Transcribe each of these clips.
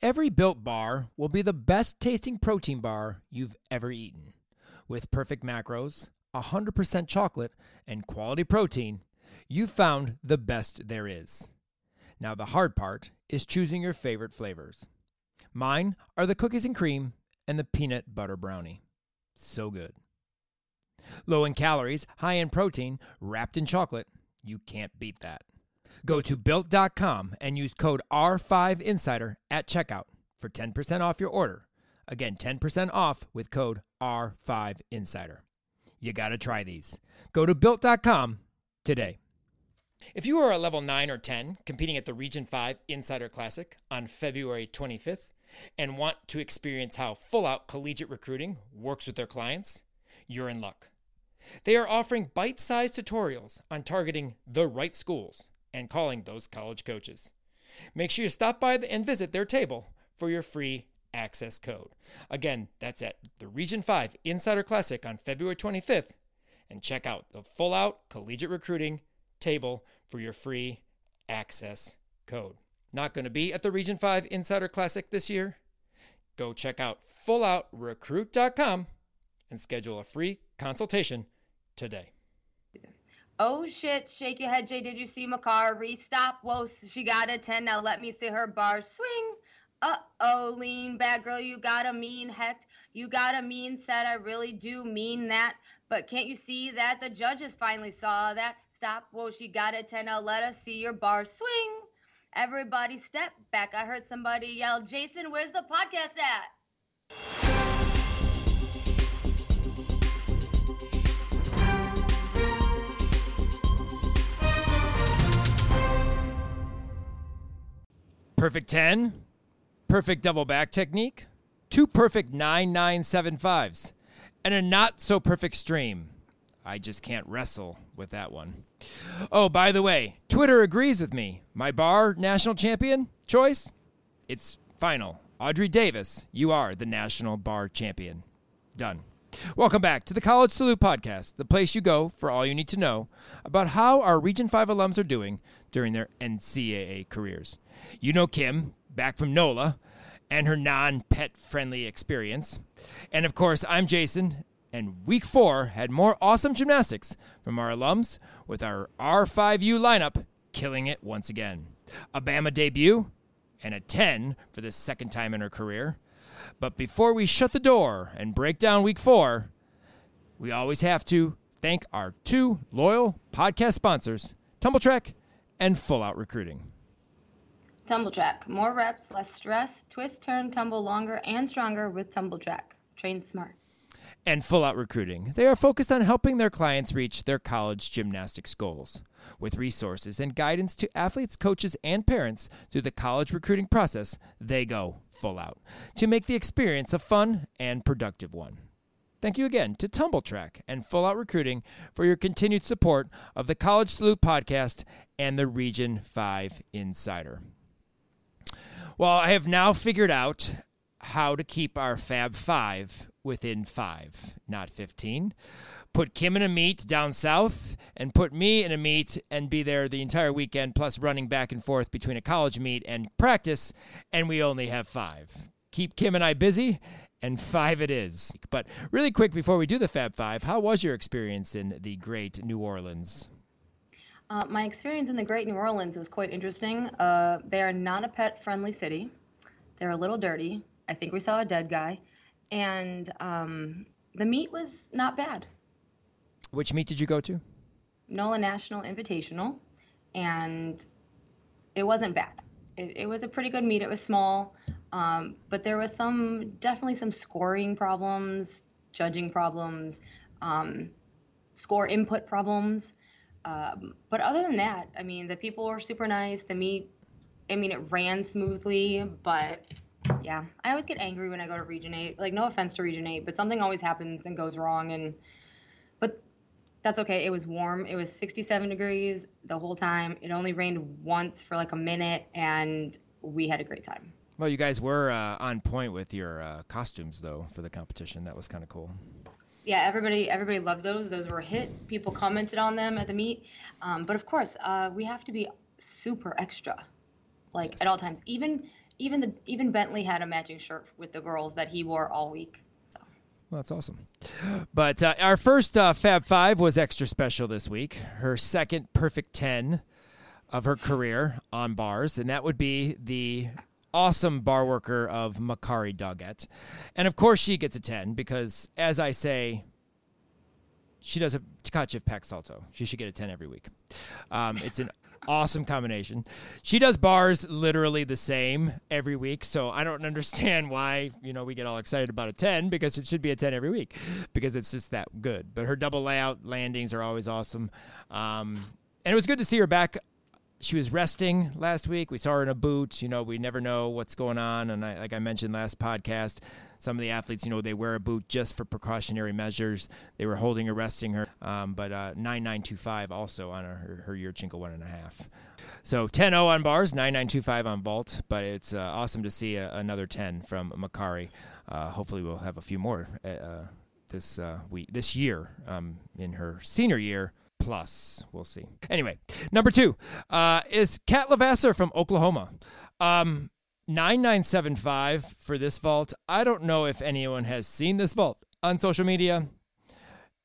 Every built bar will be the best tasting protein bar you've ever eaten. With perfect macros, 100% chocolate, and quality protein, you've found the best there is. Now, the hard part is choosing your favorite flavors. Mine are the cookies and cream and the peanut butter brownie. So good. Low in calories, high in protein, wrapped in chocolate. You can't beat that. Go to built.com and use code R5Insider at checkout for 10% off your order. Again, 10% off with code R5Insider. You got to try these. Go to built.com today. If you are a level 9 or 10 competing at the Region 5 Insider Classic on February 25th and want to experience how full out collegiate recruiting works with their clients, you're in luck. They are offering bite sized tutorials on targeting the right schools and calling those college coaches. Make sure you stop by and visit their table for your free access code. Again, that's at the Region 5 Insider Classic on February 25th. And check out the full out collegiate recruiting table for your free access code. Not going to be at the Region 5 Insider Classic this year? Go check out fulloutrecruit.com and schedule a free consultation today. Oh shit, shake your head, Jay. Did you see Makar? Restop. Whoa, she got a 10. Now let me see her bar swing. Uh oh, lean back, girl. You got a mean heck. You got a mean set. I really do mean that. But can't you see that? The judges finally saw that. Stop. Whoa, she got a 10. Now let us see your bar swing. Everybody step back. I heard somebody yell, Jason, where's the podcast at? Perfect 10, perfect double back technique, two perfect 9975s, and a not so perfect stream. I just can't wrestle with that one. Oh, by the way, Twitter agrees with me. My bar national champion choice? It's final. Audrey Davis, you are the national bar champion. Done. Welcome back to the College Salute Podcast, the place you go for all you need to know about how our Region 5 alums are doing during their NCAA careers. You know Kim, back from NOLA, and her non pet friendly experience. And of course, I'm Jason, and week four had more awesome gymnastics from our alums with our R5U lineup killing it once again. A Bama debut and a 10 for the second time in her career. But before we shut the door and break down week four, we always have to thank our two loyal podcast sponsors, Tumbl Trak and Full Out Recruiting. Tumbl Trak, More reps, less stress. Twist, turn, tumble longer and stronger with Tumbl Trak. Train smart. And Full Out Recruiting. They are focused on helping their clients reach their college gymnastics goals. With resources and guidance to athletes, coaches, and parents through the college recruiting process, they go full out to make the experience a fun and productive one. Thank you again to Tumbl Trak and Full Out Recruiting for your continued support of the College Salute podcast and the Region 5 Insider. Well, I have now figured out how to keep our Fab Five within five, not 15. Put Kim in a meet down south and put me in a meet and be there the entire weekend, plus running back and forth between a college meet and practice, and we only have five. Keep Kim and I busy, and five it is. But really quick before we do the Fab Five, how was your experience in the great New Orleans? Uh, my experience in the Great New Orleans was quite interesting. Uh, they are not a pet friendly city. They're a little dirty. I think we saw a dead guy. And um, the meat was not bad. Which meet did you go to? NOLA National Invitational. And it wasn't bad. It, it was a pretty good meet. It was small. Um, but there was some, definitely some scoring problems, judging problems, um, score input problems. Um, but other than that, I mean, the people were super nice. The meet, I mean, it ran smoothly, but yeah, I always get angry when I go to Region 8. Like, no offense to Region 8, but something always happens and goes wrong. And, that's okay. It was warm. It was 67 degrees the whole time. It only rained once for like a minute, and we had a great time. Well, you guys were uh, on point with your uh, costumes, though, for the competition. That was kind of cool. Yeah, everybody everybody loved those. Those were a hit. People commented on them at the meet. Um, but of course, uh, we have to be super extra, like yes. at all times. Even even the even Bentley had a matching shirt with the girls that he wore all week. Well, that's awesome. But uh, our first uh, Fab Five was extra special this week. Her second perfect ten of her career on bars, and that would be the awesome bar worker of Makarri Doggette. And of course, she gets a 10 because, as I say, she does a Tkachev Pak Salto. She should get a 10 every week. Um, it's an awesome combination. She does bars literally the same every week, so I don't understand why you know we get all excited about a 10 because it should be a 10 every week because it's just that good. But her double layout landings are always awesome, um, and it was good to see her back. She was resting last week. We saw her in a boot. You know, we never know what's going on, and I, like I mentioned last podcast, some of the athletes, you know, they wear a boot just for precautionary measures. They were holding or resting her, um, but uh, 9925 also on her, her Yurchenko one and a half. So 10 0 on bars, 9925 on vault, but it's uh, awesome to see a, another 10 from Makarri. Uh, hopefully, we'll have a few more uh, uh, this uh, week, this year um, in her senior year plus. We'll see. Anyway, number two uh, is Kat LeVasseur from Oklahoma. Um, 9975 for this vault. I don't know if anyone has seen this vault on social media.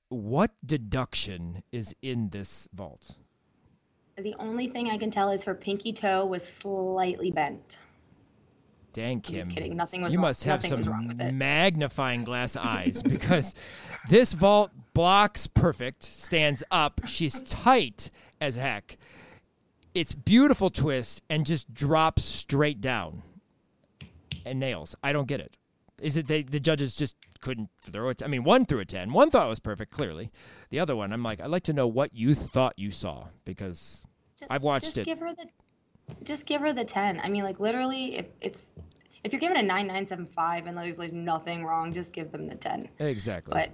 What deduction is in this vault? The only thing I can tell is her pinky toe was slightly bent. Dang, Kim. I'm just kidding. Nothing was you wrong. must have Nothing some magnifying glass eyes because this vault blocks perfect, stands up. She's tight as heck. It's beautiful twist and just drops straight down and nails. I don't get it. Is it they, the judges just couldn't throw it? I mean, one threw a 10. One thought it was perfect, clearly. The other one, I'm like, I'd like to know what you thought you saw because just, I've watched just it. Give her the, just give her the 10. I mean, like, literally, if it's if you're giving a 9975 and there's like nothing wrong, just give them the 10. Exactly. But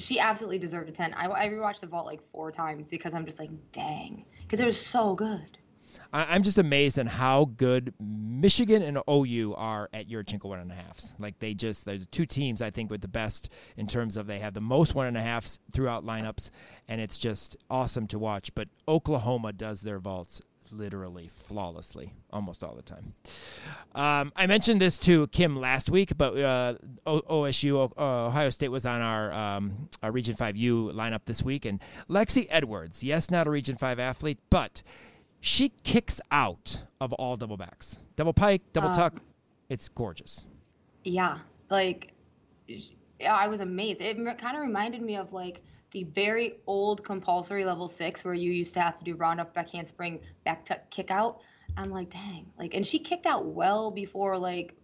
she absolutely deserved a 10. I, I rewatched the vault like four times because I'm just like, dang. Because it was so good. I, am just amazed at how good Michigan and OU are at Yurchenko one and a halfs. Like they just they're the two teams I think with the best in terms of they have the most one and a halfs throughout lineups, and it's just awesome to watch. But Oklahoma does their vaults literally flawlessly almost all the time. Um, I mentioned this to Kim last week, but uh, OSU uh, Ohio State was on our, um, our Region Five U lineup this week, and Lexi Edwards, yes, not a Region Five athlete, but she kicks out of all double backs, double pike, double um, tuck. It's gorgeous. Yeah, like yeah, I was amazed. It kind of reminded me of like the very old compulsory level six where you used to have to do round up, back handspring, back tuck, kick out. I'm like, dang, like, and she kicked out well before like,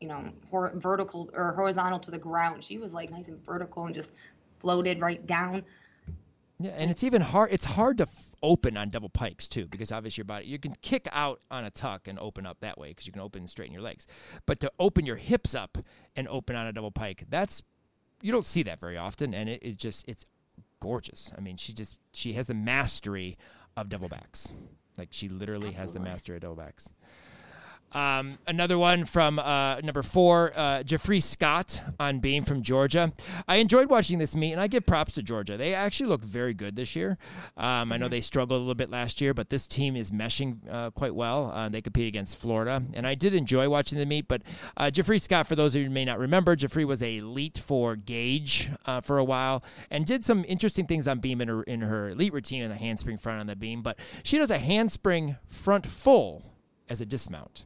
you know, hor- vertical or horizontal to the ground. She was like nice and vertical and just floated right down. Yeah, and it's even hard. It's hard to f- open on double pikes too, because obviously your body you can kick out on a tuck and open up that way because you can open and straighten your legs. But to open your hips up and open on a double pike, that's you don't see that very often, and it, it just it's gorgeous. I mean, she just she has the mastery of double backs. Like she literally Absolutely. has the mastery of double backs. Um, another one from uh, number four, uh, JaFree Scott on beam from Georgia. I enjoyed watching this meet, and I give props to Georgia. They actually look very good this year. Um, mm-hmm. I know mm-hmm. they struggled a little bit last year, but this team is meshing uh, quite well. Uh, they compete against Florida, and I did enjoy watching the meet. But uh, JaFree Scott, for those of you who may not remember, JaFree was a elite for Gage uh, for a while and did some interesting things on beam in her, in her elite routine in the handspring front on the beam. But she does a handspring front full as a dismount.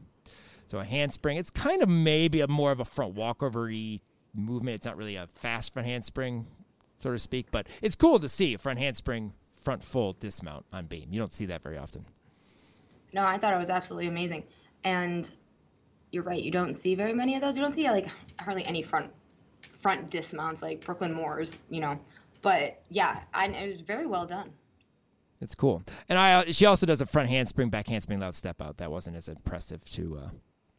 So a handspring, it's kind of maybe a more of a front walkover movement. It's not really a fast front handspring, so to speak, but it's cool to see a front handspring front full dismount on beam. You don't see that very often. No, I thought it was absolutely amazing. And you're right, you don't see very many of those. You don't see like hardly any front front dismounts like Brooklyn Moors, you know. But yeah, I, it was very well done. It's cool. And I she also does a front handspring, back handspring, loud step out. That wasn't as impressive to uh,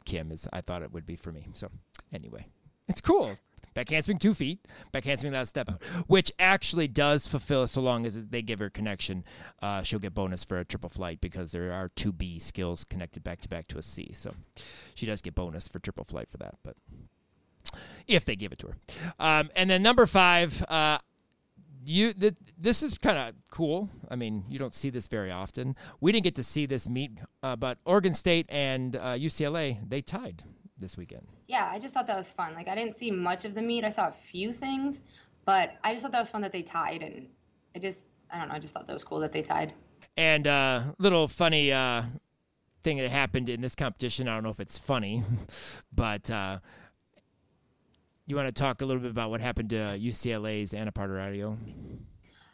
Kim as I thought it would be for me. So anyway, it's cool. Back handspring two feet, back handspring loud step out, which actually does fulfill so long as they give her connection. Uh, she'll get bonus for a triple flight because there are two B skills connected back to back to a C. So she does get bonus for triple flight for that. But if they give it to her. Um, and then number five, uh, you th- this is kind of cool. I mean, you don't see this very often. We didn't get to see this meet, uh, but Oregon State and uh, UCLA they tied this weekend. Yeah, I just thought that was fun. Like I didn't see much of the meet. I saw a few things, but I just thought that was fun that they tied, and I just I don't know. I just thought that was cool that they tied. And uh, little funny uh, thing that happened in this competition. I don't know if it's funny, but uh, you want to talk a little bit about what happened to UCLA's Ana Padurariu?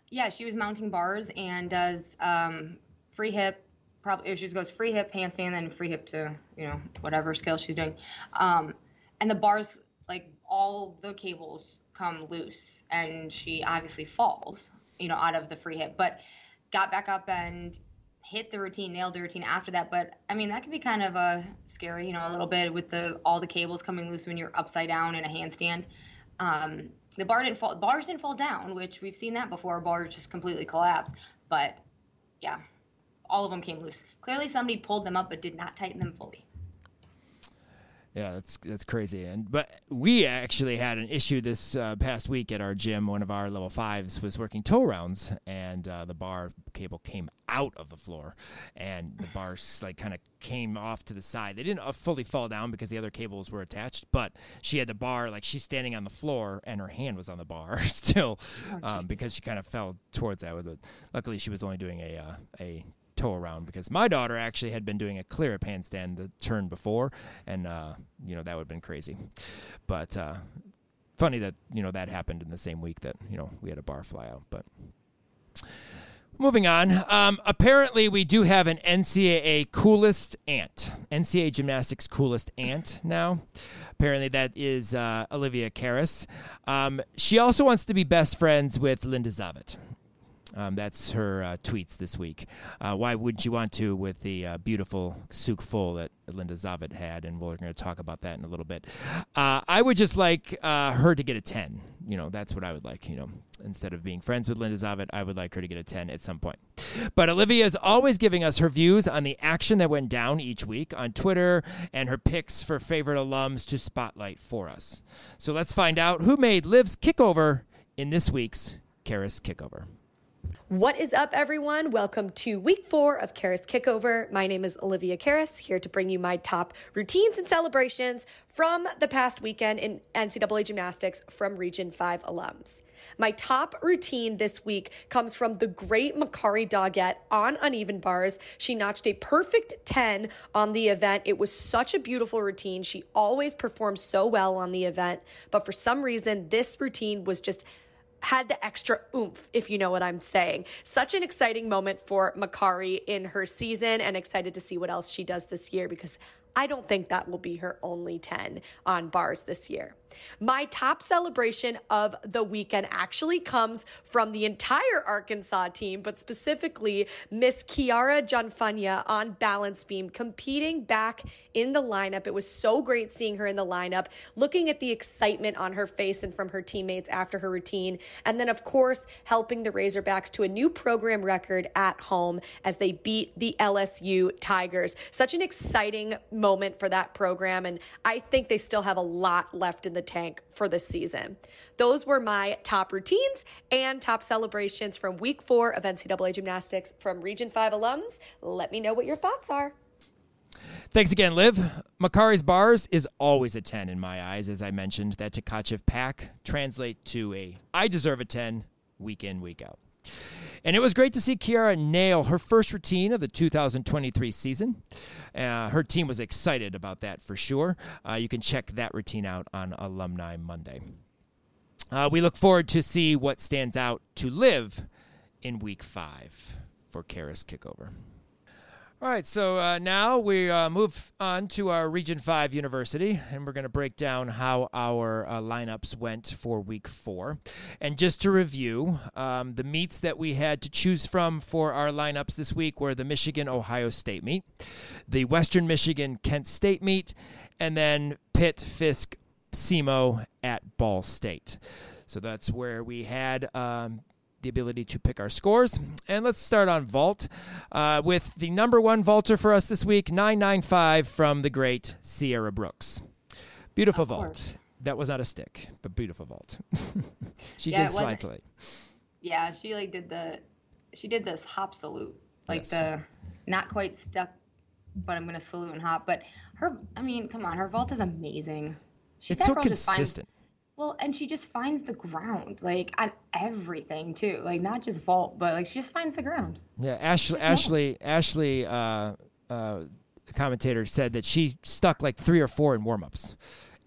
Yeah, she was mounting bars and does um, free hip. Probably she goes free hip handstand, and then free hip to you know whatever skill she's doing, um, and the bars like all the cables come loose, and she obviously falls you know out of the free hip, but got back up and hit the routine, nailed the routine after that. But I mean, that can be kind of a uh, scary, you know, a little bit with the all the cables coming loose when you're upside down in a handstand. Um, the bar didn't fall. Bars didn't fall down, which we've seen that before. Bars just completely collapsed. But yeah, all of them came loose. Clearly, somebody pulled them up but did not tighten them fully. Yeah, that's that's crazy. And but we actually had an issue this uh, past week at our gym. One of our level fives was working toe rounds, and uh, the bar cable came out of the floor, and the bar like kind of came off to the side. They didn't uh, fully fall down because the other cables were attached, but she had the bar like she's standing on the floor, and her hand was on the bar still, oh, um, because she kind of fell towards that. With it. Luckily, she was only doing a uh, a toe around because my daughter actually had been doing a clear handstand the turn before, and uh, you know that would have been crazy. But uh, funny that you know that happened in the same week that you know we had a bar fly out. But moving on, um, apparently we do have an NCAA coolest aunt, NCAA gymnastics coolest aunt now. Apparently that is uh, Olivia Karas. Um, she also wants to be best friends with Linda Zavit. Um, that's her uh, tweets this week. Uh, why wouldn't you want to with the uh, beautiful Tsuk full that Linda Zavit had? And we're going to talk about that in a little bit. Uh, I would just like uh, her to get a 10. You know, that's what I would like. You know, instead of being friends with Linda Zavit, I would like her to get a 10 at some point. But Olivia is always giving us her views on the action that went down each week on Twitter and her picks for favorite alums to spotlight for us. So let's find out who made Liv's kickover in this week's Karas Kickover. What is up, everyone? Welcome to week four of Karas Kickover. My name is Olivia Karas, here to bring you my top routines and celebrations from the past weekend in NCAA gymnastics from Region 5 alums. My top routine this week comes from the great Makarri Doggette on uneven bars. She notched a perfect 10 on the event. It was such a beautiful routine. She always performs so well on the event, but for some reason, this routine was just had the extra oomph, if you know what I'm saying. Such an exciting moment for Makarri in her season and excited to see what else she does this year because I don't think that will be her only 10 on bars this year. My top celebration of the weekend actually comes from the entire Arkansas team, but specifically Miss Kiara Gianfagna on balance beam competing back in the lineup. It was so great seeing her in the lineup, looking at the excitement on her face and from her teammates after her routine. And then, of course, helping the Razorbacks to a new program record at home as they beat the LSU Tigers. Such an exciting moment for that program. And I think they still have a lot left in the tank for this season. Those were my top routines and top celebrations from week four of NCAA gymnastics from Region 5 alums. Let me know what your thoughts are. Thanks again, Liv. Makarri's bars is always a 10 in my eyes. As I mentioned, that Tkachev Pak translate to a I deserve a 10 week in, week out. And it was great to see Kiara nail her first routine of the 2023 season. Uh, her team was excited about that for sure. Uh, you can check that routine out on Alumni Monday. Uh, we look forward to see what stands out to live in week five for Karas Kickover. All right, so uh, now we uh, move on to our Region 5 University, and we're going to break down how our uh, lineups went for week four. And just to review, um, the meets that we had to choose from for our lineups this week were the Michigan Ohio State meet, the Western Michigan Kent State meet, and then Pitt Fisk SEMO at Ball State. So that's where we had um, the ability to pick our scores. And let's start on vault uh, with the number one vaulter for us this week, 995 from the great Sierra Brooks. Beautiful vault. That was not a stick, but beautiful vault. she yeah, did slide. Yeah, she like did the she did this hop salute. Like yes. the not quite stuck, but I'm gonna salute and hop. But her I mean, come on, her vault is amazing. She, it's so consistent. Well, and she just finds the ground, like on everything too, like not just vault, but like she just finds the ground. Yeah, Ashley, Ashley, Ashley, uh, uh, the commentator said that she stuck like three or four in warmups,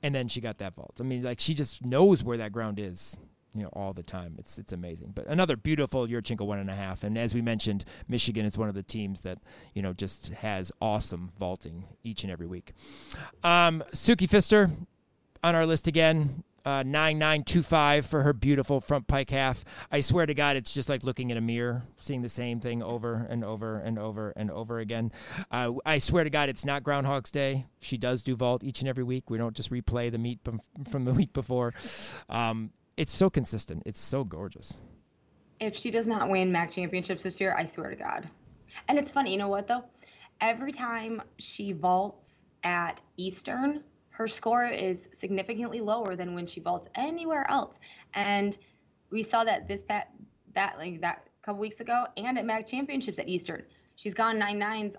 and then she got that vault. I mean, like she just knows where that ground is, you know, all the time. It's it's amazing. But another beautiful Yurchenko one and a half, and as we mentioned, Michigan is one of the teams that you know just has awesome vaulting each and every week. Um, Suki Pfister on our list again uh, 9925 for her beautiful front pike half. I swear to God, it's just like looking in a mirror, seeing the same thing over and over and over and over again. Uh, I swear to God, it's not Groundhog's Day. She does do vault each and every week. We don't just replay the meet from the week before. Um, it's so consistent. It's so gorgeous. If she does not win MAC championships this year, I swear to God. And it's funny, you know what though? Every time she vaults at Eastern, her score is significantly lower than when she vaults anywhere else. And we saw that this pat that like that couple weeks ago and at MAC championships at Eastern. She's gone nine nines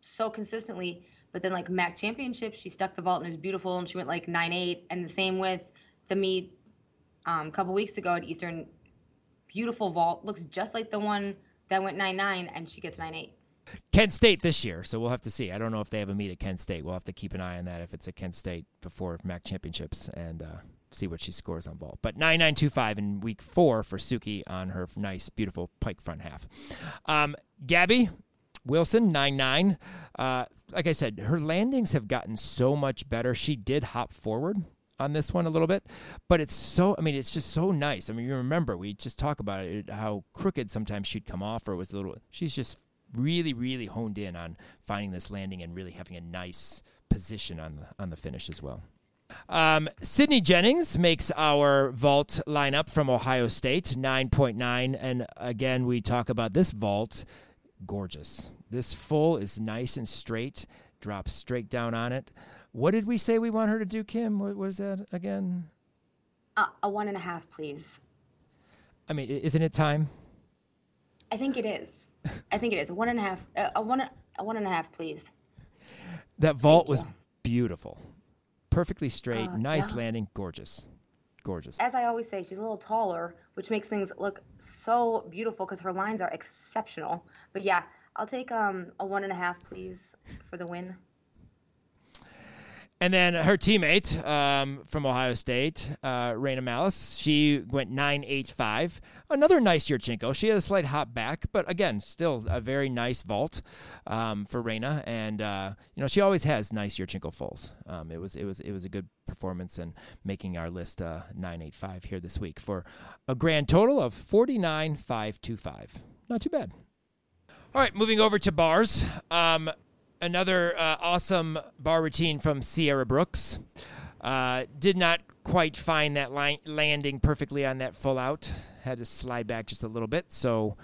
so consistently, but then like MAC championships, she stuck the vault and it was beautiful and she went like nine eight. And the same with the meet um, a couple weeks ago at Eastern. Beautiful vault, looks just like the one that went nine nine and she gets nine eight. Kent State this year, so we'll have to see. I don't know if they have a meet at Kent State. We'll have to keep an eye on that if it's at Kent State before MAC championships and uh, see what she scores on ball. But 9925 in week four for Suki on her nice, beautiful pike front half. Um, Gabby Wilson, 9 9. Uh, like I said, her landings have gotten so much better. She did hop forward on this one a little bit, but it's so, I mean, it's just so nice. I mean, you remember, we just talk about it, how crooked sometimes she'd come off or was a little, she's just really, really honed in on finding this landing and really having a nice position on the on the finish as well. Um, Sydney Jennings makes our vault lineup from Ohio State, 9.9. And again, we talk about this vault. Gorgeous. This full is nice and straight, drops straight down on it. What did we say we want her to do, Kim? What was that again? Uh, a one and a half, please. I mean, isn't it time? I think it is. I think it is one and a half. Uh, a one, a one and a half, please. That vault Thank was you. beautiful, perfectly straight, uh, nice yeah. landing, gorgeous, gorgeous. As I always say, she's a little taller, which makes things look so beautiful because her lines are exceptional. But yeah, I'll take um, a one and a half, please, for the win. And then her teammate um, from Ohio State, uh, Raina Malice, she went 9.85. Another nice Yurchenko. She had a slight hop back, but again, still a very nice vault um, for Raina. And uh, you know, she always has nice Yurchenko fulls. Um, it was it was it was a good performance and making our list uh, 9.85 here this week for a grand total of 49.525. Not too bad. All right, moving over to bars. Um, another uh, awesome bar routine from Sierra Brooks. Uh, did not quite find that landing perfectly on that full out. Had to slide back just a little bit. So,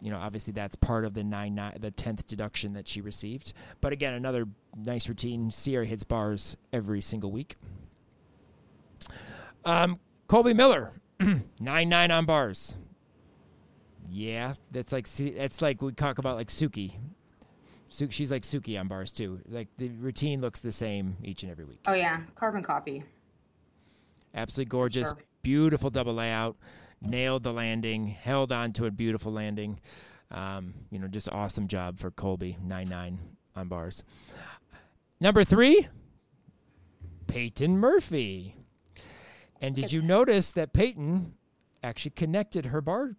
you know, obviously that's part of the nine, nine the tenth deduction that she received. But again, another nice routine. Sierra hits bars every single week. Um, Colby Miller, nine nine on bars. Yeah, that's like that's like we talk about like Suki she's like Suki on bars too. Like the routine looks the same each and every week. Oh yeah, carbon copy. Absolutely gorgeous, sure. beautiful double layout. Nailed the landing, held on to a beautiful landing. Um, you know, just awesome job for Colby, nine nine on bars. Number three, Peyton Murphy. And did you notice that Peyton actually connected her bar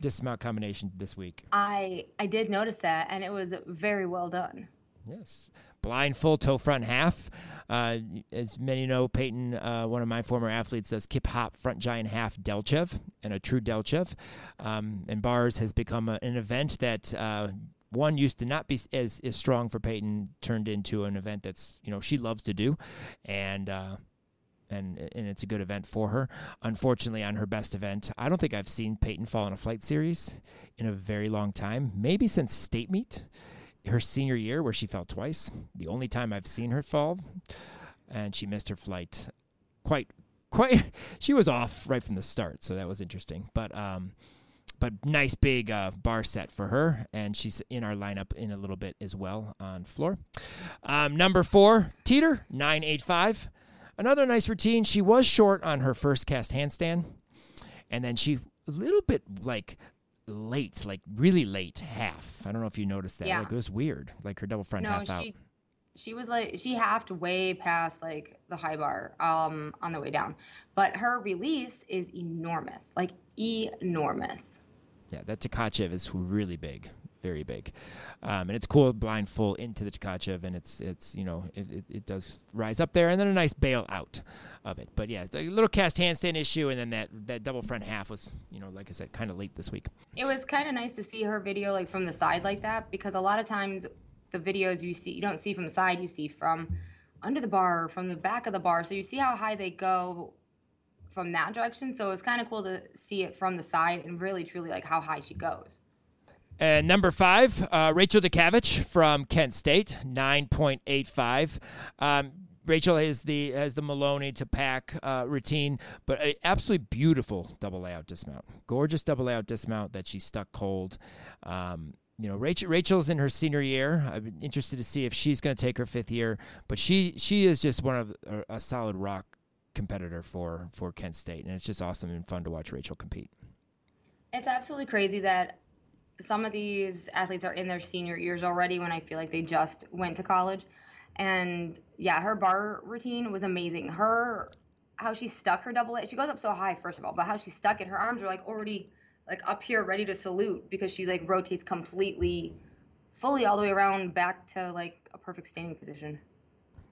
dismount combination this week. I I did notice that, and it was very well done. Yes. Blind full toe front half. Uh, as many know, Peyton, uh, one of my former athletes, does kip hop front giant half Delchev and a true Delchev. Um, and bars has become a, an event that uh, one used to not be as, as strong for Peyton, turned into an event that's you know she loves to do, and uh, and and it's a good event for her. Unfortunately, on her best event, I don't think I've seen Peyton fall in a flight series in a very long time, maybe since state meet, her senior year where she fell twice. The only time I've seen her fall, and she missed her flight quite quite. She was off right from the start, so that was interesting. But um, but nice big uh, bar set for her, and she's in our lineup in a little bit as well on floor. Um, number four, Teeter nine eight five. Another nice routine. She was short on her first cast handstand, and then she a little bit like late, like really late half. I don't know if you noticed that. Yeah. Like it was weird, like her double front No, half out. she she was like she halved way past like the high bar um on the way down, but her release is enormous, like enormous. Yeah, that Tkachev is really big, very big, um, and it's cool blind full into the Tkachev, and it's it's you know it, it, it does rise up there, and then a nice bail out of it. But yeah, the little cast handstand issue, and then that that double front half was you know like I said, kind of late this week. It was kind of nice to see her video like from the side like that because a lot of times the videos you see you don't see from the side, you see from under the bar, or from the back of the bar, so you see how high they go from that direction. So it was kind of cool to see it from the side and really truly like how high she goes. And number five, uh, Rachel DeCavich from Kent State, nine point eight five. Um, Rachel has the has the Maloney to Pak uh, routine, but absolutely beautiful double layout dismount, gorgeous double layout dismount that she stuck cold. Um, you know, Rachel Rachel's in her senior year. Been interested to see if she's going to take her fifth year, but she she is just one of a, a solid rock competitor for for Kent State, and it's just awesome and fun to watch Rachel compete. It's absolutely crazy that some of these athletes are in their senior years already when I feel like they just went to college. And yeah, her bar routine was amazing. Her how she stuck her double A, she goes up so high first of all, but how she stuck it, her arms are like already like up here ready to salute because she like rotates completely fully all the way around back to like a perfect standing position.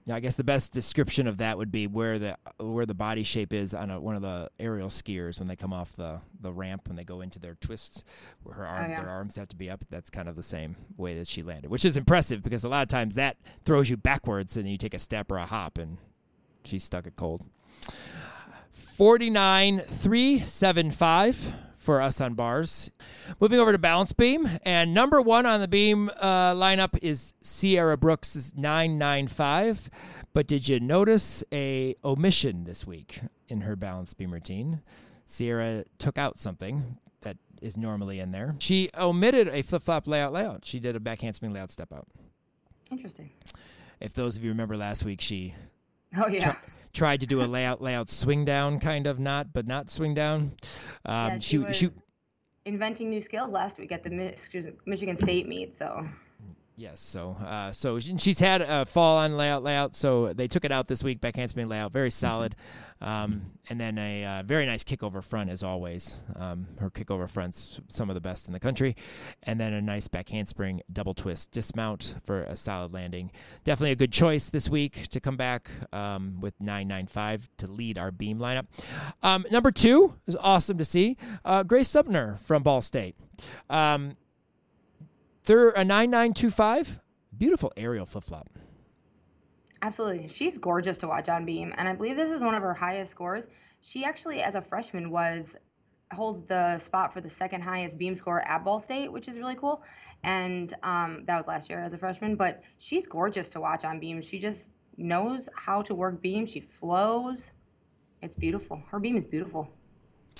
Yeah, I guess the best description of that would be where the where the body shape is on a, one of the aerial skiers when they come off the, the ramp when they go into their twists, where her arm, oh, yeah. their arms have to be up. That's kind of the same way that she landed, which is impressive because a lot of times that throws you backwards and then you take a step or a hop and she stuck it cold. Forty nine three seven five for us on bars. Moving over to balance beam, and number one on the beam uh, lineup is Sierra Brooks' 995. But did you notice a omission this week in her balance beam routine? Sierra took out something that is normally in there. She omitted a flip flop layout layout. She did a back handspring layout step out. Interesting. If those of you remember last week, she Oh yeah. Try- tried to do a layout layout swing down kind of not but not swing down um, yeah, she, was she, inventing new skills last week at the Michigan State meet. So Yes, so uh, so she's had a fall on layout layout, so they took it out this week. Back handspring layout, very solid, um, and then a uh, very nice kickover front as always. Um, her kickover fronts some of the best in the country, and then a nice back handspring double twist dismount for a solid landing. Definitely a good choice this week to come back um, with nine nine five to lead our beam lineup. Um, number two is awesome to see. Uh, Grace Subner from Ball State. Um, they're a 9925. Beautiful aerial flip flop. Absolutely. She's gorgeous to watch on beam. And I believe this is one of her highest scores. She actually, as a freshman, was holds the spot for the second highest beam score at Ball State, which is really cool. And um, that was last year as a freshman. But she's gorgeous to watch on beam. She just knows how to work beam. She flows. It's beautiful. Her beam is beautiful.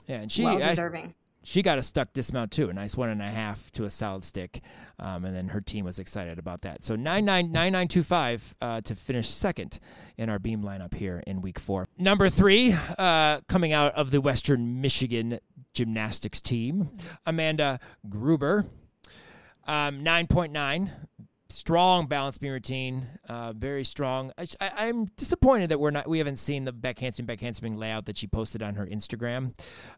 Yeah, and she well deserving. She got a stuck dismount too, a nice one and a half to a solid stick, um, and then her team was excited about that. So nine nine nine nine two five uh, to finish second in our beam lineup here in week four. Number three, uh, coming out of the Western Michigan gymnastics team, Amanda Gruber, um, nine point nine. Strong balance beam routine, uh, very strong. I, am disappointed that we're not we haven't seen the back handspring back handspring layout that she posted on her Instagram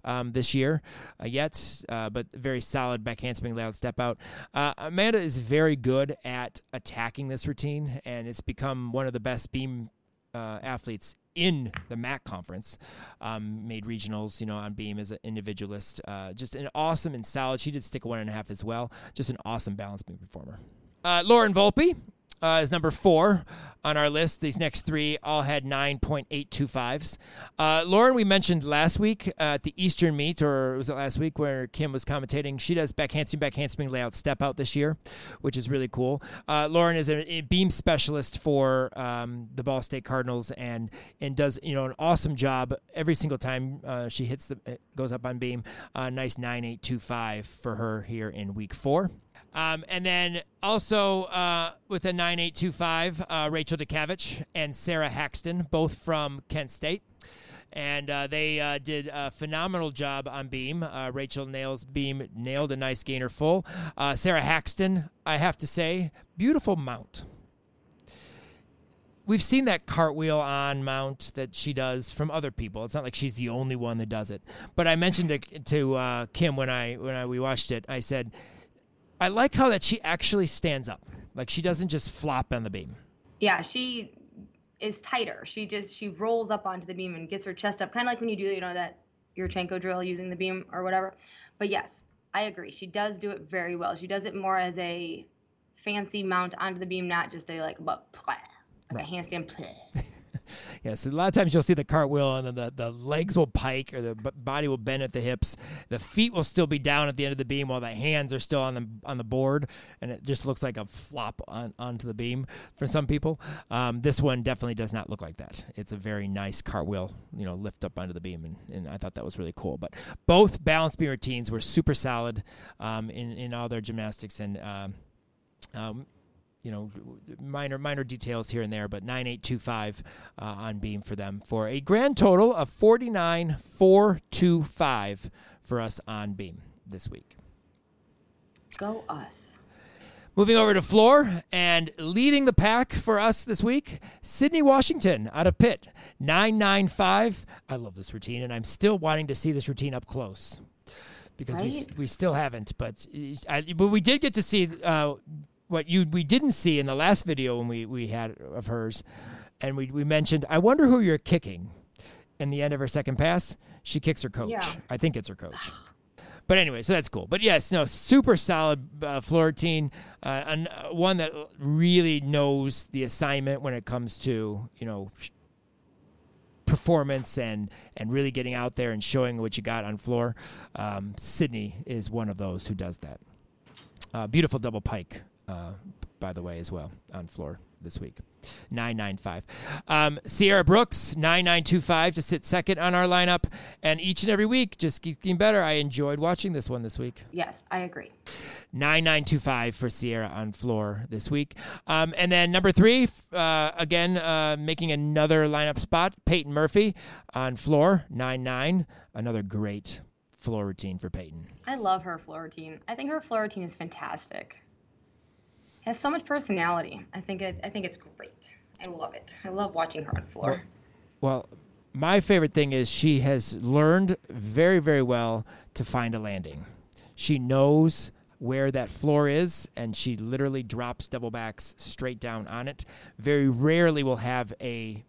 um, this year uh, yet, uh, but very solid back handspring layout step out. Uh, Amanda is very good at attacking this routine, and it's become one of the best beam uh, athletes in the MAC conference. Um, made regionals, you know, on beam as an individualist. Uh, just an awesome and solid. She did stick a one and a half as well. Just an awesome balance beam performer. Uh, Lauren Volpe uh, is number four on our list. These next three all had 9.825s. Uh, Lauren, we mentioned last week at the Eastern meet, or was it last week where Kim was commentating? She does back handspring, back layout step out this year, which is really cool. Uh, Lauren is a, a, beam specialist for um, the Ball State Cardinals and and does you know an awesome job every single time uh, she hits the goes up on beam. nice 9825 for her here in week four. Um, and then also uh, with a 9825, uh, Rachel DeCavich and Sarah Haxton, both from Kent State. And uh, they uh, did a phenomenal job on beam. Uh, Rachel nails beam, nailed a nice gainer full. Uh, Sarah Haxton, I have to say, beautiful mount we've seen that cartwheel on mount that she does from other people. It's not like she's the only one that does it. But I mentioned it to Kim when I when I, we watched it. I said I like how that she actually stands up. Like she doesn't just flop on the beam. Yeah, she is tighter. She just she rolls up onto the beam and gets her chest up, kind of like when you do you know that Yurchenko drill using the beam or whatever. But yes, I agree. She does do it very well. She does it more as a fancy mount onto the beam, not just a like but like right. a handstand play. Yes, a lot of times you'll see the cartwheel and then the, the legs will pike or the body will bend at the hips. The feet will still be down at the end of the beam while the hands are still on the on the board, and it just looks like a flop on, onto the beam for some people. Um, this one definitely does not look like that. It's a very nice cartwheel, you know, lift up onto the beam, and, and I thought that was really cool. But both balance beam routines were super solid um, in in all their gymnastics and. Um, um you know minor minor details here and there, but 9825 uh, on beam for them for a grand total of 49425 for us on beam this week. Go us. Moving over to floor and leading the pack for us this week, Sydney Washington out of Pitt, 995. I love this routine, and I'm still wanting to see this routine up close because right? we, we still haven't. But, I, but we did get to see uh, what you we didn't see in the last video when we, we had of hers, and we, we mentioned, I wonder who you're kicking. In the end of her second pass, she kicks her coach. Yeah. I think it's her coach. But anyway, so that's cool. But yes, no, super solid uh, floor routine, uh, and uh, one that really knows the assignment when it comes to you know performance and and really getting out there and showing what you got on floor. Um, Sydney is one of those who does that. Uh, beautiful double pike uh, by the way, as well on floor this week. 995. Um, Sierra Brooks, 9925 to sit second on our lineup. And each and every week, just keep getting better. I enjoyed watching this one this week. Yes, I agree. 9925 for Sierra on floor this week. Um, and then number three, uh, again, uh, making another lineup spot, Peyton Murphy on floor, 99. Another great floor routine for Peyton. I love her floor routine. I think her floor routine is fantastic has so much personality. I think it, I think it's great. I love it. I love watching her on floor. Well, well, my favorite thing is she has learned very, very well to find a landing. She knows where that floor is, and she literally drops double backs straight down on it. Very rarely will have a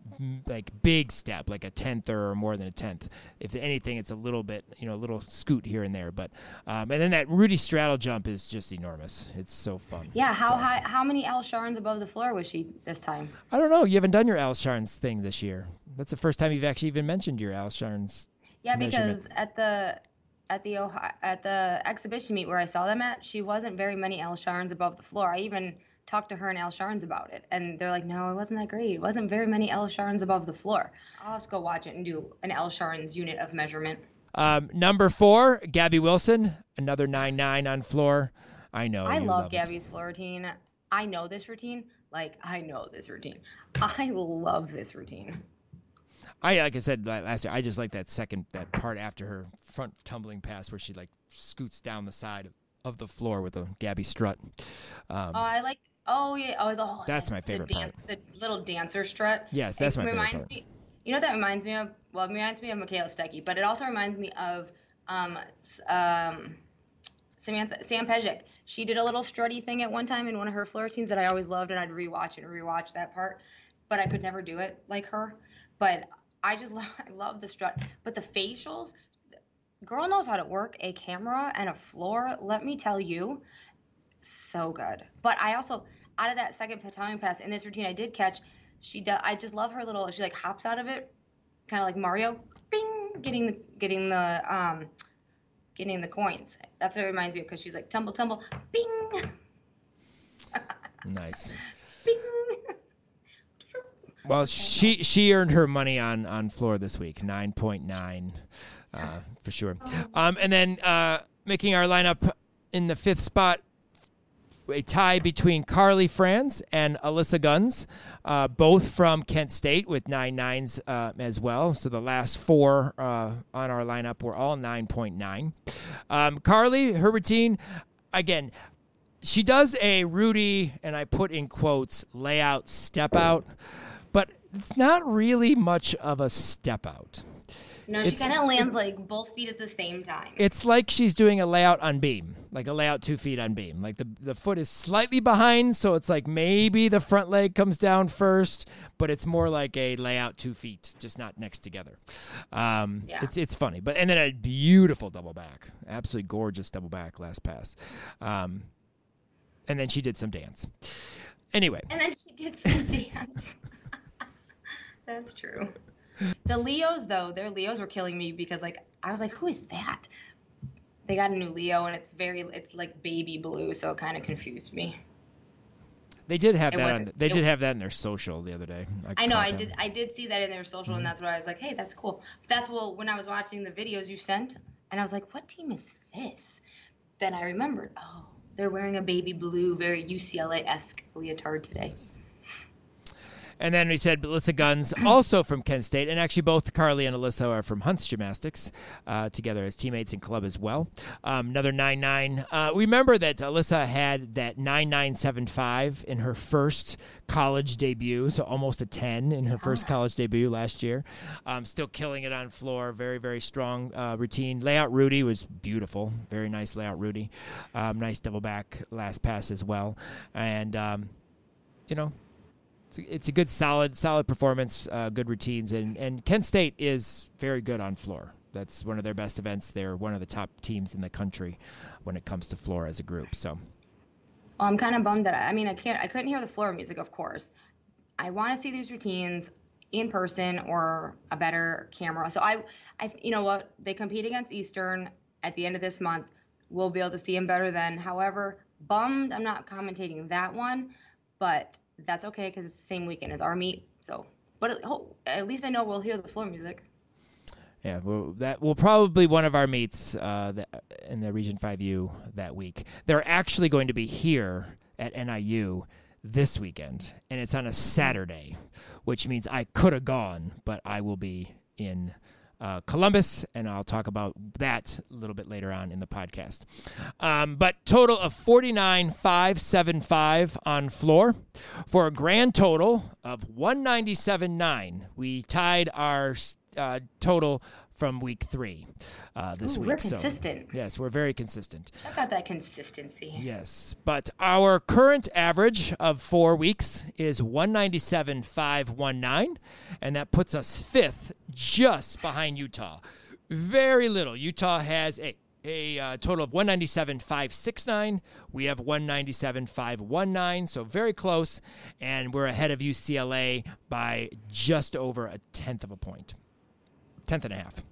like big step, like a tenth or more than a tenth. If anything, it's a little bit, you know, a little scoot here and there. But um, and then that Rudy straddle jump is just enormous. It's so fun. Yeah, how awesome. high? How many Al Sharns above the floor was she this time? I don't know. You haven't done your Al Sharns thing this year. That's the first time you've actually even mentioned your Al Sharns. Yeah, because at the at the Ohio, at the exhibition meet where I saw them at, she wasn't very many Al Sharns above the floor. I even talked to her and Al Sharns about it, and they're like, "No, it wasn't that great. It wasn't very many Al Sharns above the floor." I'll have to go watch it and do an Al Sharns unit of measurement. Um, number four, Gabby Wilson, another nine nine on floor. I know. I love, love Gabby's floor routine. I know this routine. Like I know this routine. I love this routine. I like I said last year, I just like that second that part after her front tumbling pass where she like scoots down the side of the floor with a Gabby strut. Um, oh, I like Oh yeah. Oh, the. That's my favorite the dan- part. The little dancer strut. Yes, that's it my favorite part. Me, you know what that reminds me of? Well, it reminds me of Michaela Stecky, but it also reminds me of um, um, Samantha Sam Peszek. She did a little strutty thing at one time in one of her floor routines that I always loved, and I'd rewatch and rewatch that part, but I could never do it like her. But I just love, I love the strut. But the facials, girl knows how to work a camera and a floor. Let me tell you, so good. But I also out of that second battalion pass in this routine, I did catch. She does. I just love her little. She like hops out of it, kind of like Mario, bing, getting the getting the um, getting the coins. That's what it reminds me of because she's like tumble tumble, bing, Nice. Well, she she earned her money on on floor this week, nine point nine, uh, for sure. Um, and then uh, making our lineup in the fifth spot, a tie between Carly Franz and Alyssa Guns, uh, both from Kent State with nine nines uh, as well. So the last four uh, on our lineup were all nine point nine. Um, Carly, her routine, again, she does a Rudy, and I put in quotes, layout step out, it's not really much of a step out. No, she kind of lands like both feet at the same time. It's like she's doing a layout on beam, like a layout two feet on beam. Like the, the foot is slightly behind, so it's like maybe the front leg comes down first, but it's more like a layout two feet, just not next together. Um, Yeah. It's it's funny, but and then a beautiful double back, absolutely gorgeous double back last pass, um, and then she did some dance. Anyway, And then she did some dance. That's true. The Leos, though, their Leos were killing me because, like, I was like, who is that? They got a new Leo, and it's very, it's like baby blue, so it kind of confused me. they did have It that. On, they did have that in their social the other day. I know, I that. did, I did see that in their social, Mm-hmm. and that's why I was like, hey, that's cool. That's what when I was watching the videos you sent, and I was like, what team is this? Then I remembered, oh, they're wearing a baby blue, very UCLA esque leotard today. And then we said Alyssa Guns, also from Kent State, and actually both Carly and Alyssa are from Hunts Gymnastics, uh, together as teammates in club as well. Um, another nine nine. Uh, remember that Alyssa had that nine nine seven five in her first college debut, so almost a ten in her first college debut last year. Um, still killing it on floor. Very very strong uh, routine. Layout Rudy was beautiful. Very nice layout Rudy. Um, nice double back last pass as well, and um, you know it's a, good solid solid performance uh, good routines and and kent state is very good on floor that's one of their best events they're one of the top teams in the country when it comes to floor as a group so Well, I'm kind of bummed that I, I mean I can't I couldn't hear the floor music, of course. I want to see these routines in person or a better camera. So I, I you know what they compete against Eastern at the end of this month. We'll be able to see them better then. However, bummed I'm not commentating that one, but that's okay because it's the same weekend as our meet. So, but at, least I know we'll hear the floor music. yeah well, that will probably one of our meets uh, in the region 5u that week they're actually going to be here at niu this weekend and it's on a saturday which means i could have gone but i will be in uh, Columbus, and I'll talk about that a little bit later on in the podcast. Um, but total of 49,575 on floor for a grand total of 197.9. We tied our uh, total from week three uh, this Ooh, week. we're So, yes, we're very consistent. Check out that consistency. Yes, but our current average of four weeks is 197.519, and that puts us fifth just behind Utah. Very little. Utah has a, a uh, total of 197.569. We have 197.519, so very close, and we're ahead of UCLA by just over a tenth of a point. Tenth and a half.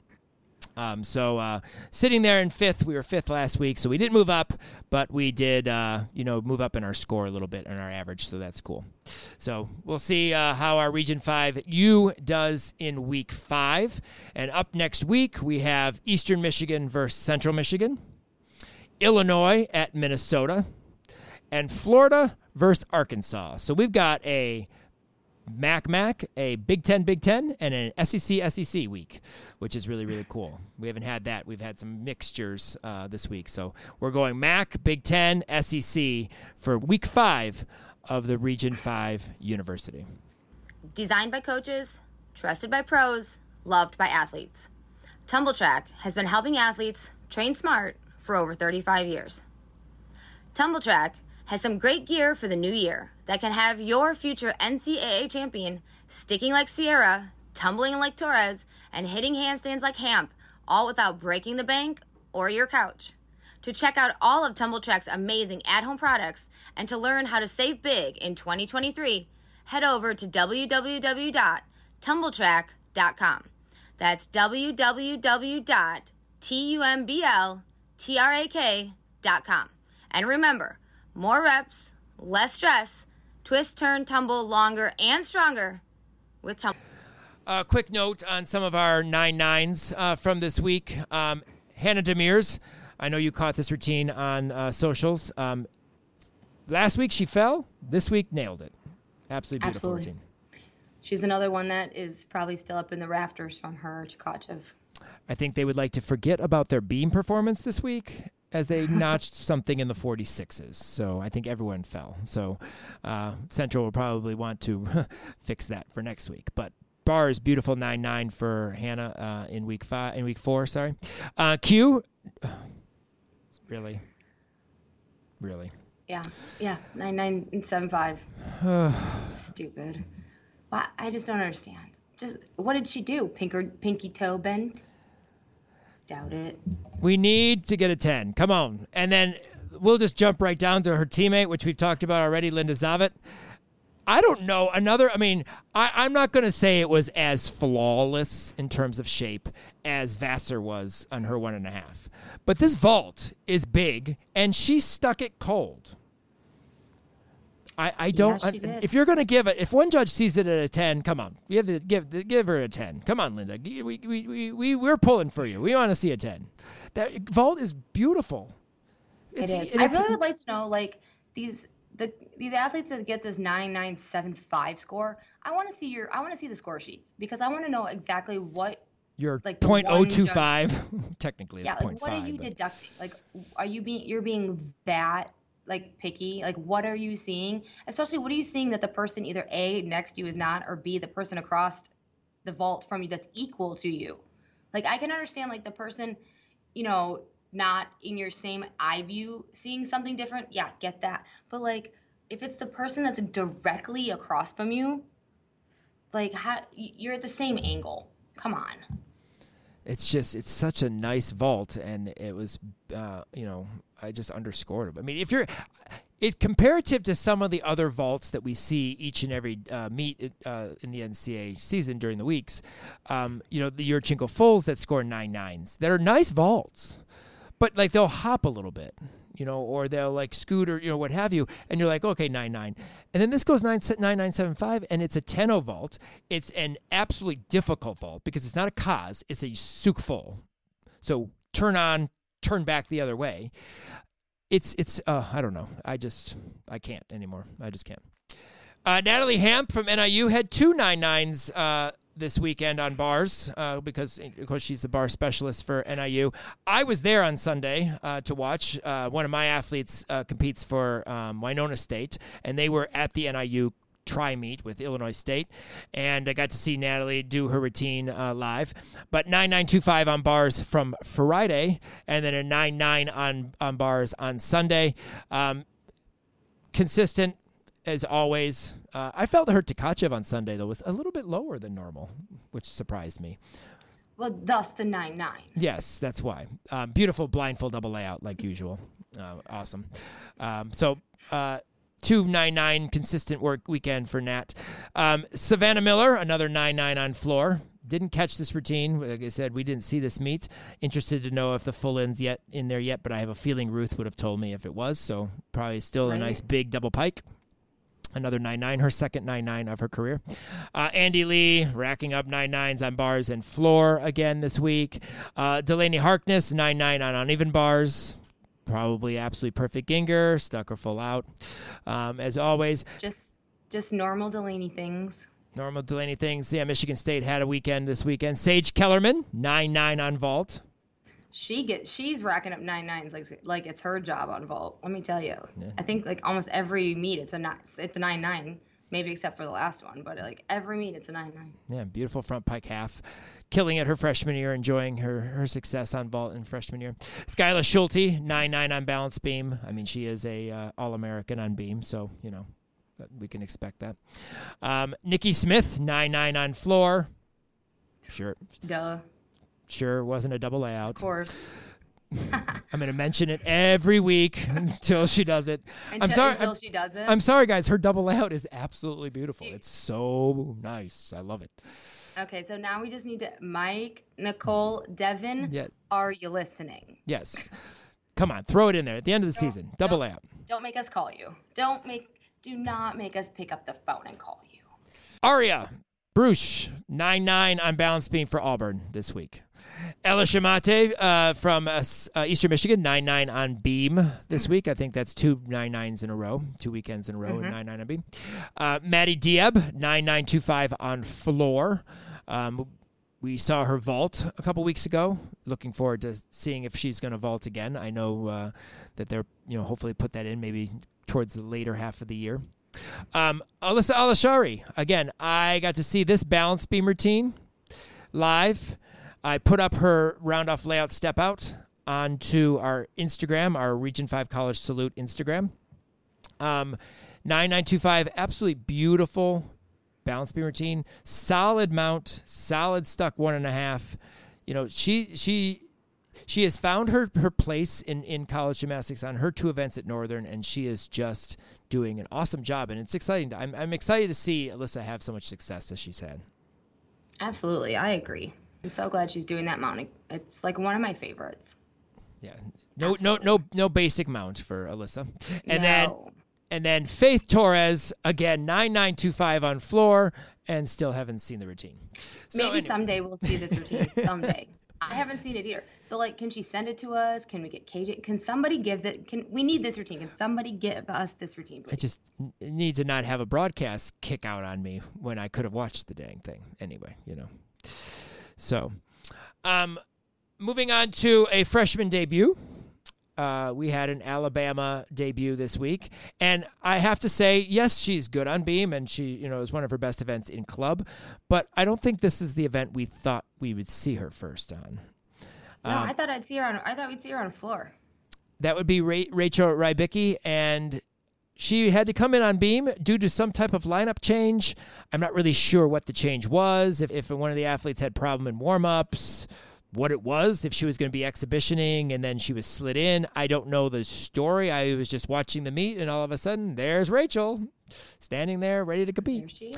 Um, so uh, sitting there in fifth, we were fifth last week, so we didn't move up, but we did, uh, you know, move up in our score a little bit in our average, so that's cool. So we'll see uh, how our Region Five U does in Week Five, and up next week we have Eastern Michigan versus Central Michigan, Illinois at Minnesota, and Florida versus Arkansas. So we've got a Mac Mac, a Big Ten Big Ten, and an SEC SEC week, which is really really cool. We haven't had that. We've had some mixtures uh, this week, so we're going Mac Big Ten SEC for Week Five of the Region 5 University. Designed by coaches, trusted by pros, loved by athletes. Tumbl Trak has been helping athletes train smart for over 35 years. Tumbl Trak has some great gear for the new year that can have your future NCAA champion sticking like Sierra, tumbling like Torres, and hitting handstands like Hamp, all without breaking the bank or your couch. To check out all of Tumbl Trak's amazing at home products and to learn how to save big in 2023, head over to www.tumbltrak.com. That's www.tumbltrak.com. And remember, more reps, less stress, twist, turn, tumble longer and stronger with Tumbl. A uh, quick note on some of our nine nines uh, from this week. Um, Hannah Demirs, I know you caught this routine on uh, socials. Um, last week she fell. This week nailed it. Absolutely beautiful Absolutely. routine. She's another one that is probably still up in the rafters from her Tkachev. I think they would like to forget about their beam performance this week as they notched something in the 46s. So I think everyone fell. So uh, Central will probably want to fix that for next week. But bars beautiful 9-9 for Hannah uh, in week five in week four. Sorry, uh, Q. Really, really. Yeah, yeah, nine nine and seven five. Stupid. Why? I just don't understand. Just what did she do? Pinker, pinky toe bent? Doubt it. We need to get a 10. Come on. And then we'll just jump right down to her teammate, which we've talked about already, Linda Zavit. I don't know. Another, I mean, I, I'm not going to say it was as flawless in terms of shape as Vassar was on her one and a half. But this vault is big, and she stuck it cold. I, I don't. she I- if you're going to give it, if one judge sees it at a ten, come on, give the, give give her a ten. Come on, Linda. We we we, we we're pulling for you. We want to see a ten. That vault is beautiful. It It's- is. I really would like to know, like these the these athletes that get this nine nine seven five score. I want to see your. I want to see the score sheets because I want to know exactly what. Your like the point oh one two judge- Technically, Yeah, like what are you but- deducting? Like, are you being you're being that like picky? Like, what are you seeing? Especially, what are you seeing that the person either a next to you is not, or b the person across the vault from you that's equal to you? Like, I can understand like the person, you know, not in your same eye view seeing something different. Yeah, get that. But like, if it's the person that's directly across from you, like, how you're at the same angle. Come on. It's just it's such a nice vault and it was uh, you know i just underscored it. I mean if you're it comparative to some of the other vaults that we see each and every uh, meet uh, in the ncaa season during the weeks um, you know the yurchenko fulls that score nine nines that are nice vaults but like they'll hop a little bit you know or they'll like scoot or you know what have you and you're like okay 9 9 and then this goes 9 nine nine seven five and it's a 10 vault. It's an absolutely difficult vault because it's not a cause it's a Tsuk full. So turn on turn back the other way. It's it's uh i don't know. I just i can't anymore. I just can't. Uh, Natalie Hamp from NIU had two nine nines uh, this weekend on bars uh, because, of course, she's the bar specialist for NIU. I was there on Sunday uh, to watch. Uh, one of my athletes uh, competes for um, Winona State, and they were at the NIU tri meet with Illinois State, and I got to see Natalie do her routine uh, live. But 9925 on bars from Friday, and then a 99 on on bars on Sunday. Um, consistent as always. Uh, I felt her Tkachev on Sunday though was a little bit lower than normal, which surprised me. Well, thus the nine nine. Yes, that's why. Um, beautiful blindfold double layout like usual. Uh, awesome. Um, so. Uh, 299 consistent work weekend for Nat. Um, Savannah Miller, another 99 on floor. Didn't catch this routine. Like I said, we didn't see this meet. Interested to know if the full end's yet in there yet, but I have a feeling Ruth would have told me if it was. So probably still a nice big double pike. Another 9 9, her second 9 9 of her career. Uh, Andy Lee racking up 9 9s on bars and floor again this week. Uh, Delaney Harkness, 9 9 on uneven bars. Probably absolutely perfect Gienger, stuck her full out. Um, as always, Just just normal Delaney things. normal Delaney things. Yeah, Michigan State had a weekend this weekend. Sage Kellerman, 9 9 on vault. She gets she's racking up nine nines like like it's her job on vault. Let me tell you. Yeah. I think like almost every meet it's a nine, it's a nine nine, maybe except for the last one, but like every meet it's a nine nine. Yeah, beautiful front pike half. Killing it her freshman year, enjoying her, her success on vault in freshman year. Skyla Schulte, nine nine on balance beam. I mean, she is a uh, All American on beam, so you know we can expect that. Um, Nikki Smith, nine nine on floor. Sure. Duh. Sure, wasn't a double layout. Of course. I'm going to mention it every week until she does it. Until, I'm sorry. Until I'm, she does it. I'm sorry, guys. Her double layout is absolutely beautiful. It's so nice. I love it. Okay, so now we just need to Mike, Nicole, Devin. Yes. Are you listening? Yes. Come on, throw it in there at the end of the don't, season. Double layout. Don't make us call you. Don't make. Do not make us pick up the phone and call you. Aria Bruce, 9 9 on balance beam for Auburn this week. Ella Shamate uh, from uh, uh, Eastern Michigan, 9 9 on beam this week. I think that's two nine nines in a row, two weekends in a row, mm-hmm. and 9 9 on beam. Uh, Maddie Dieb, 9925 on floor. Um, we saw her vault a couple weeks ago. Looking forward to seeing if she's going to vault again. I know uh, that they're, you know, hopefully put that in maybe towards the later half of the year. Um, Alyssa Alashari, again, I got to see this balance beam routine live. I put up her round off layout step out onto our Instagram, our Region 5 College Salute Instagram. Um, 9925, absolutely beautiful balance beam routine. Solid mount, solid stuck one and a half. You know, she she she has found her, her place in, in college gymnastics on her two events at Northern, and she is just doing an awesome job. And it's exciting. To, I'm, I'm excited to see Alyssa have so much success as she's had. Absolutely. I agree. I'm so glad she's doing that mount. It's like one of my favorites. Yeah. No, Absolutely. no, no, no basic mount for Alyssa. And no. then, and then Faith Torres again, nine nine two five on floor, and still haven't seen the routine. So Maybe anyway. someday we'll see this routine. someday. I haven't seen it either. So like, can she send it to us? Can we get KJ? Can somebody gives it? Can we need this routine? Can somebody give us this routine? Please? I just need to not have a broadcast kick out on me when I could have watched the dang thing anyway. You know. So, um, moving on to a freshman debut. Uh, we had an Alabama debut this week, and I have to say, yes, she's good on beam, and she, you know, is one of her best events in club. But I don't think this is the event we thought we would see her first on. No, um, I thought I'd see her on. I thought we'd see her on floor. That would be Ra- Rachel Rybicki, and she had to come in on beam due to some type of lineup change. I'm not really sure what the change was. If if one of the athletes had problem in warmups what it was, if she was going to be exhibitioning and then she was slid in. I don't know the story. I was just watching the meet, and all of a sudden, there's Rachel standing there ready to compete. There she is.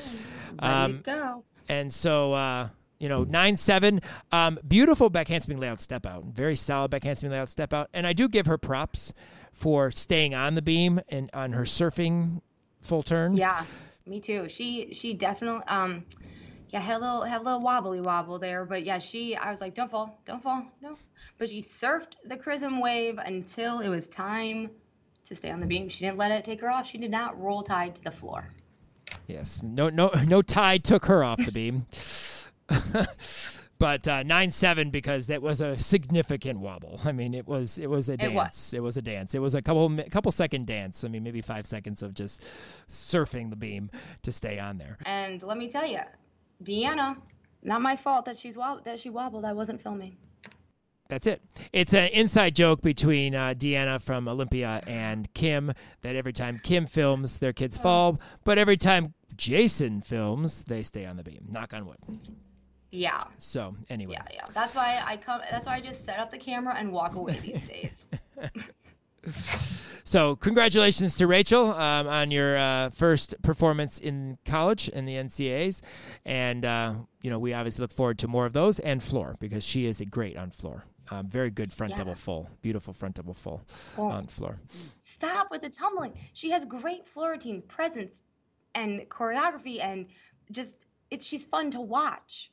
Ready um, to go. And so, uh, you know, 9 7. Um, beautiful back handspring layout step out. Very solid back handspring layout step out. And I do give her props for staying on the beam and on her surfing full turn. Yeah, me too. She, she definitely, um, yeah, had a little have a little wobbly wobble there, but yeah, she I was like, don't fall, don't fall, no. But she surfed the chrism wave until it was time to stay on the beam. She didn't let it take her off. She did not roll tide to the floor. Yes, no, no, no tide took her off the beam. but uh, nine seven because that was a significant wobble. I mean, it was it was a dance. It was, it was a dance. It was a couple couple second dance. I mean, maybe five seconds of just surfing the beam to stay on there. And let me tell you, Deanna, not my fault that she's wob- that she wobbled. I wasn't filming. That's it. It's an inside joke between uh, Deanna from Olympia and Kim that every time Kim films, their kids fall, but every time Jason films, they stay on the beam. Knock on wood. Yeah. So anyway. Yeah, yeah. That's why I come. That's why I just set up the camera and walk away these days. so congratulations to Rachel um, on your uh, first performance in college in the NCAAs, and uh, you know we obviously look forward to more of those and floor because she is a great on floor. Um, very good front yeah. double full, beautiful front double full oh. on floor. Stop with the tumbling. She has great floor routine presence and choreography, and just it's she's fun to watch.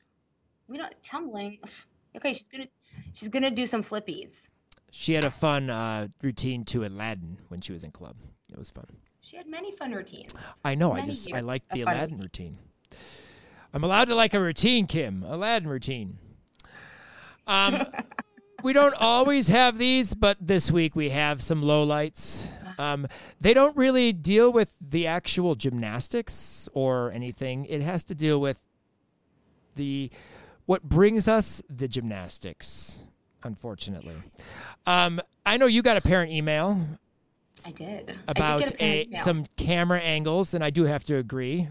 We don't tumbling. Okay, she's gonna she's gonna do some flippies. She had a fun uh, routine to Aladdin when she was in club. It was fun. She had many fun routines. I know. I just I like the Aladdin routine. I'm allowed to like a routine, Kim. Aladdin routine. Um, we don't always have these, but this week we have some lowlights. Um, they don't really deal with the actual gymnastics or anything. It has to deal with the what brings us the gymnastics. Unfortunately, um, I know you got a parent email. I did about I did a, some camera angles, and I do have to agree.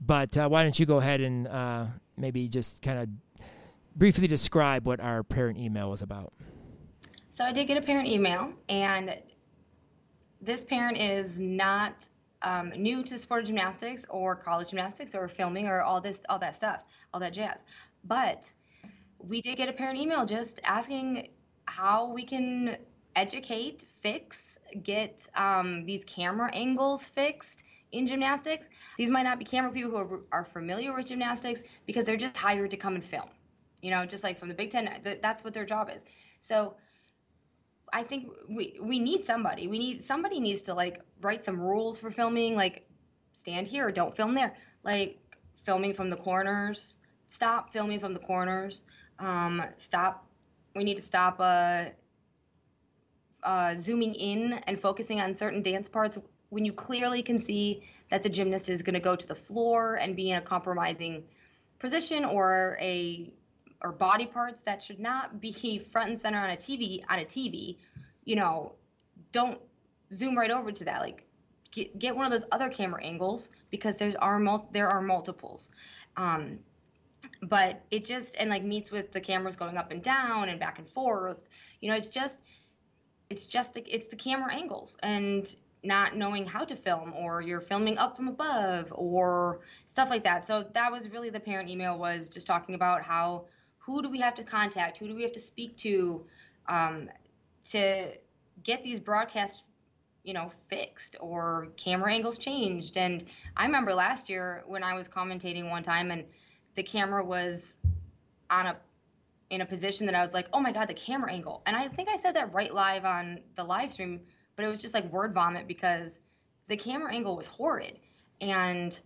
But uh, why don't you go ahead and uh, maybe just kind of briefly describe what our parent email was about? So I did get a parent email, and this parent is not um, new to sport of gymnastics or college gymnastics or filming or all this, all that stuff, all that jazz. But we did get a parent email just asking how we can educate, fix, get um, these camera angles fixed in gymnastics. These might not be camera people who are, are familiar with gymnastics because they're just hired to come and film. You know, just like from the Big Ten, that's what their job is. So I think we we need somebody. We need somebody needs to like write some rules for filming, like stand here, don't film there, like filming from the corners. Stop filming from the corners. Um, stop. We need to stop uh, uh, zooming in and focusing on certain dance parts when you clearly can see that the gymnast is going to go to the floor and be in a compromising position or a or body parts that should not be front and center on a TV on a TV, you know, don't zoom right over to that. Like get, get one of those other camera angles because there's are mul- there are multiples. Um, but it just and like meets with the cameras going up and down and back and forth. You know, it's just it's just the it's the camera angles and not knowing how to film or you're filming up from above or stuff like that. So that was really the parent email was just talking about how who do we have to contact? Who do we have to speak to um, to get these broadcasts, you know, fixed or camera angles changed? And I remember last year when I was commentating one time and the camera was on a in a position that I was like, oh my god, the camera angle. And I think I said that right live on the live stream, but it was just like word vomit because the camera angle was horrid. And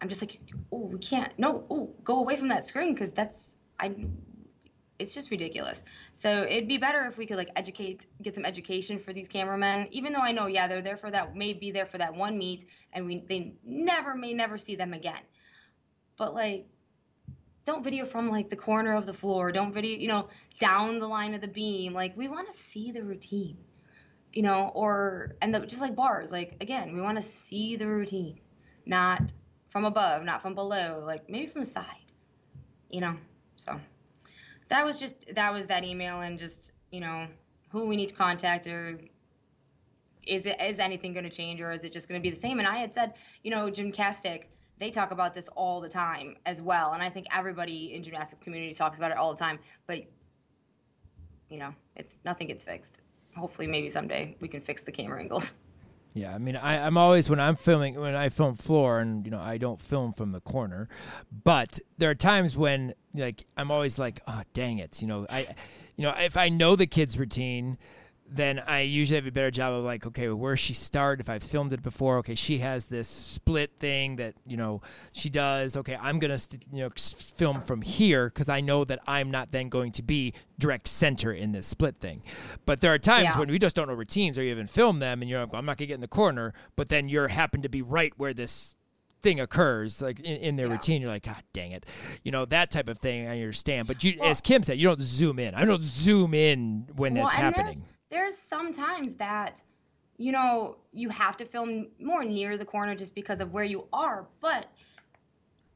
I'm just like, oh, we can't. No, oh, go away from that screen because that's I it's just ridiculous. So it'd be better if we could like educate, get some education for these cameramen. Even though I know, yeah, they're there for that, may be there for that one meet, and we they never may never see them again. But like, don't video from like the corner of the floor. Don't video, you know, down the line of the beam. Like we want to see the routine, you know, or and the, just like bars. Like again, we want to see the routine, not from above, not from below. Like maybe from the side, you know. So that was just that was that email and just you know who we need to contact or is it is anything going to change or is it just going to be the same? And I had said you know gymcastic they talk about this all the time as well, and I think everybody in gymnastics community talks about it all the time. But you know it's nothing gets fixed. Hopefully, maybe someday we can fix the camera angles. Yeah, I mean, I, I'm always when I'm filming when I film floor, and you know, I don't film from the corner, but there are times when like I'm always like, oh dang it, you know, I, you know, if I know the kid's routine, then I usually have a better job of like, okay, where she start? If I've filmed it before, okay, she has this split thing that you know she does. Okay, I'm gonna st- you know film from here because I know that I'm not then going to be direct center in this split thing. But there are times yeah. when we just don't know routines or you even film them, and you're like, I'm not gonna get in the corner, but then you're happen to be right where this thing occurs like in, in their yeah. routine you're like god dang it you know that type of thing i understand but you well, as kim said you don't zoom in i don't zoom in when well, that's happening there's some times that you know you have to film more near the corner just because of where you are but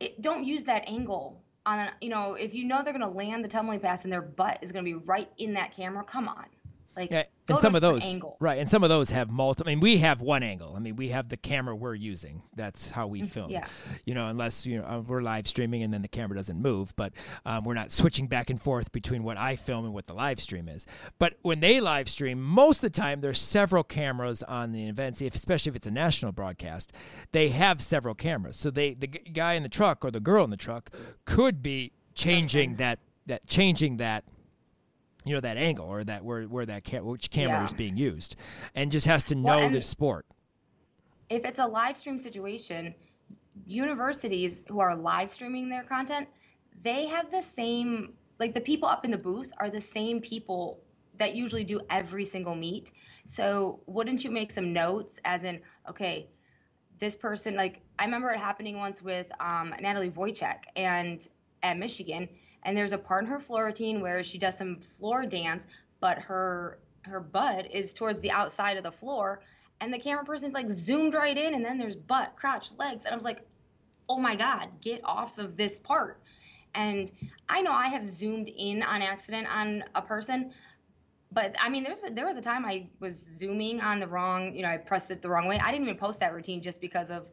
it, don't use that angle on you know if you know they're going to land the tumbling pass and their butt is going to be right in that camera come on like yeah, and some of those angle. right, and some of those have multiple. I mean, we have one angle. I mean, we have the camera we're using. That's how we mm, film. Yeah. You know, unless you know uh, we're live streaming and then the camera doesn't move, but um, we're not switching back and forth between what I film and what the live stream is. But when they live stream, most of the time there's several cameras on the event. If, especially if it's a national broadcast, they have several cameras. So they the guy in the truck or the girl in the truck could be changing that that changing that you know that angle or that where where that ca- which camera yeah. is being used, and just has to know well, the sport. If it's a live stream situation, universities who are live streaming their content, they have the same like the people up in the booth are the same people that usually do every single meet. So wouldn't you make some notes as in, okay, this person like I remember it happening once with um, Natalie Wojcik and at Michigan, and there's a part in her floor routine where she does some floor dance, but her her butt is towards the outside of the floor, and the camera person's like zoomed right in, and then there's butt, crotch, legs, and I was like, oh my god, get off of this part. And I know I have zoomed in on accident on a person, but I mean, there's there was a time I was zooming on the wrong, you know, I pressed it the wrong way. I didn't even post that routine just because of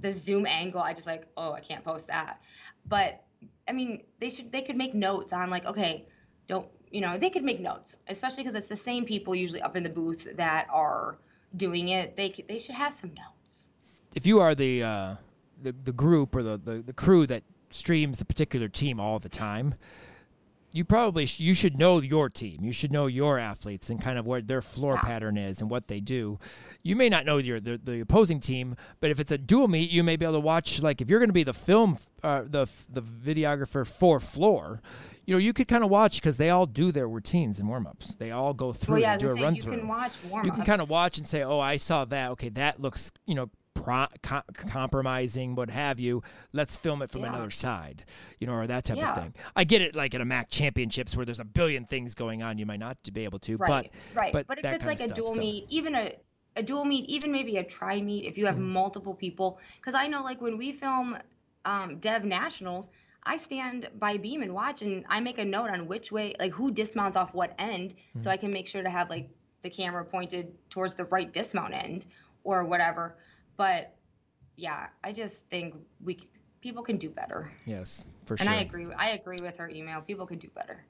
the zoom angle. I just like, oh, I can't post that. But I mean, they should they could make notes on like, okay, don't you know, they could make notes, especially because it's the same people usually up in the booth that are doing it. They they should have some notes. If you are the uh, the the group or the, the the crew that streams a particular team all the time you probably sh- you should know your team. You should know your athletes and kind of what their floor pattern is and what they do. You may not know your the, the opposing team, but if it's a dual meet, you may be able to watch. Like if you're going to be the film, uh, the the videographer for floor, you know you could kind of watch because they all do their routines and warm ups. They all go through well, yeah, and do a run you through. You can watch warm You can kind of watch and say, "Oh, I saw that. Okay, that looks you know pro- com- compromising, what have you. Let's film it from yeah. another side, you know, or that type yeah. of thing. I get it, like at a MAC championships where there's a billion things going on, you might not be able to, right, but right. But, but if it's like a stuff, dual so. meet, even a a dual meet, even maybe a tri meet, if you have mm-hmm. multiple people, because I know like when we film um, Dev Nationals. I stand by beam and watch, and I make a note on which way, like who dismounts off what end, mm-hmm. so I can make sure to have like the camera pointed towards the right dismount end or whatever. But yeah, I just think we people can do better. Yes, for and sure. And I agree. I agree with her email. People can do better.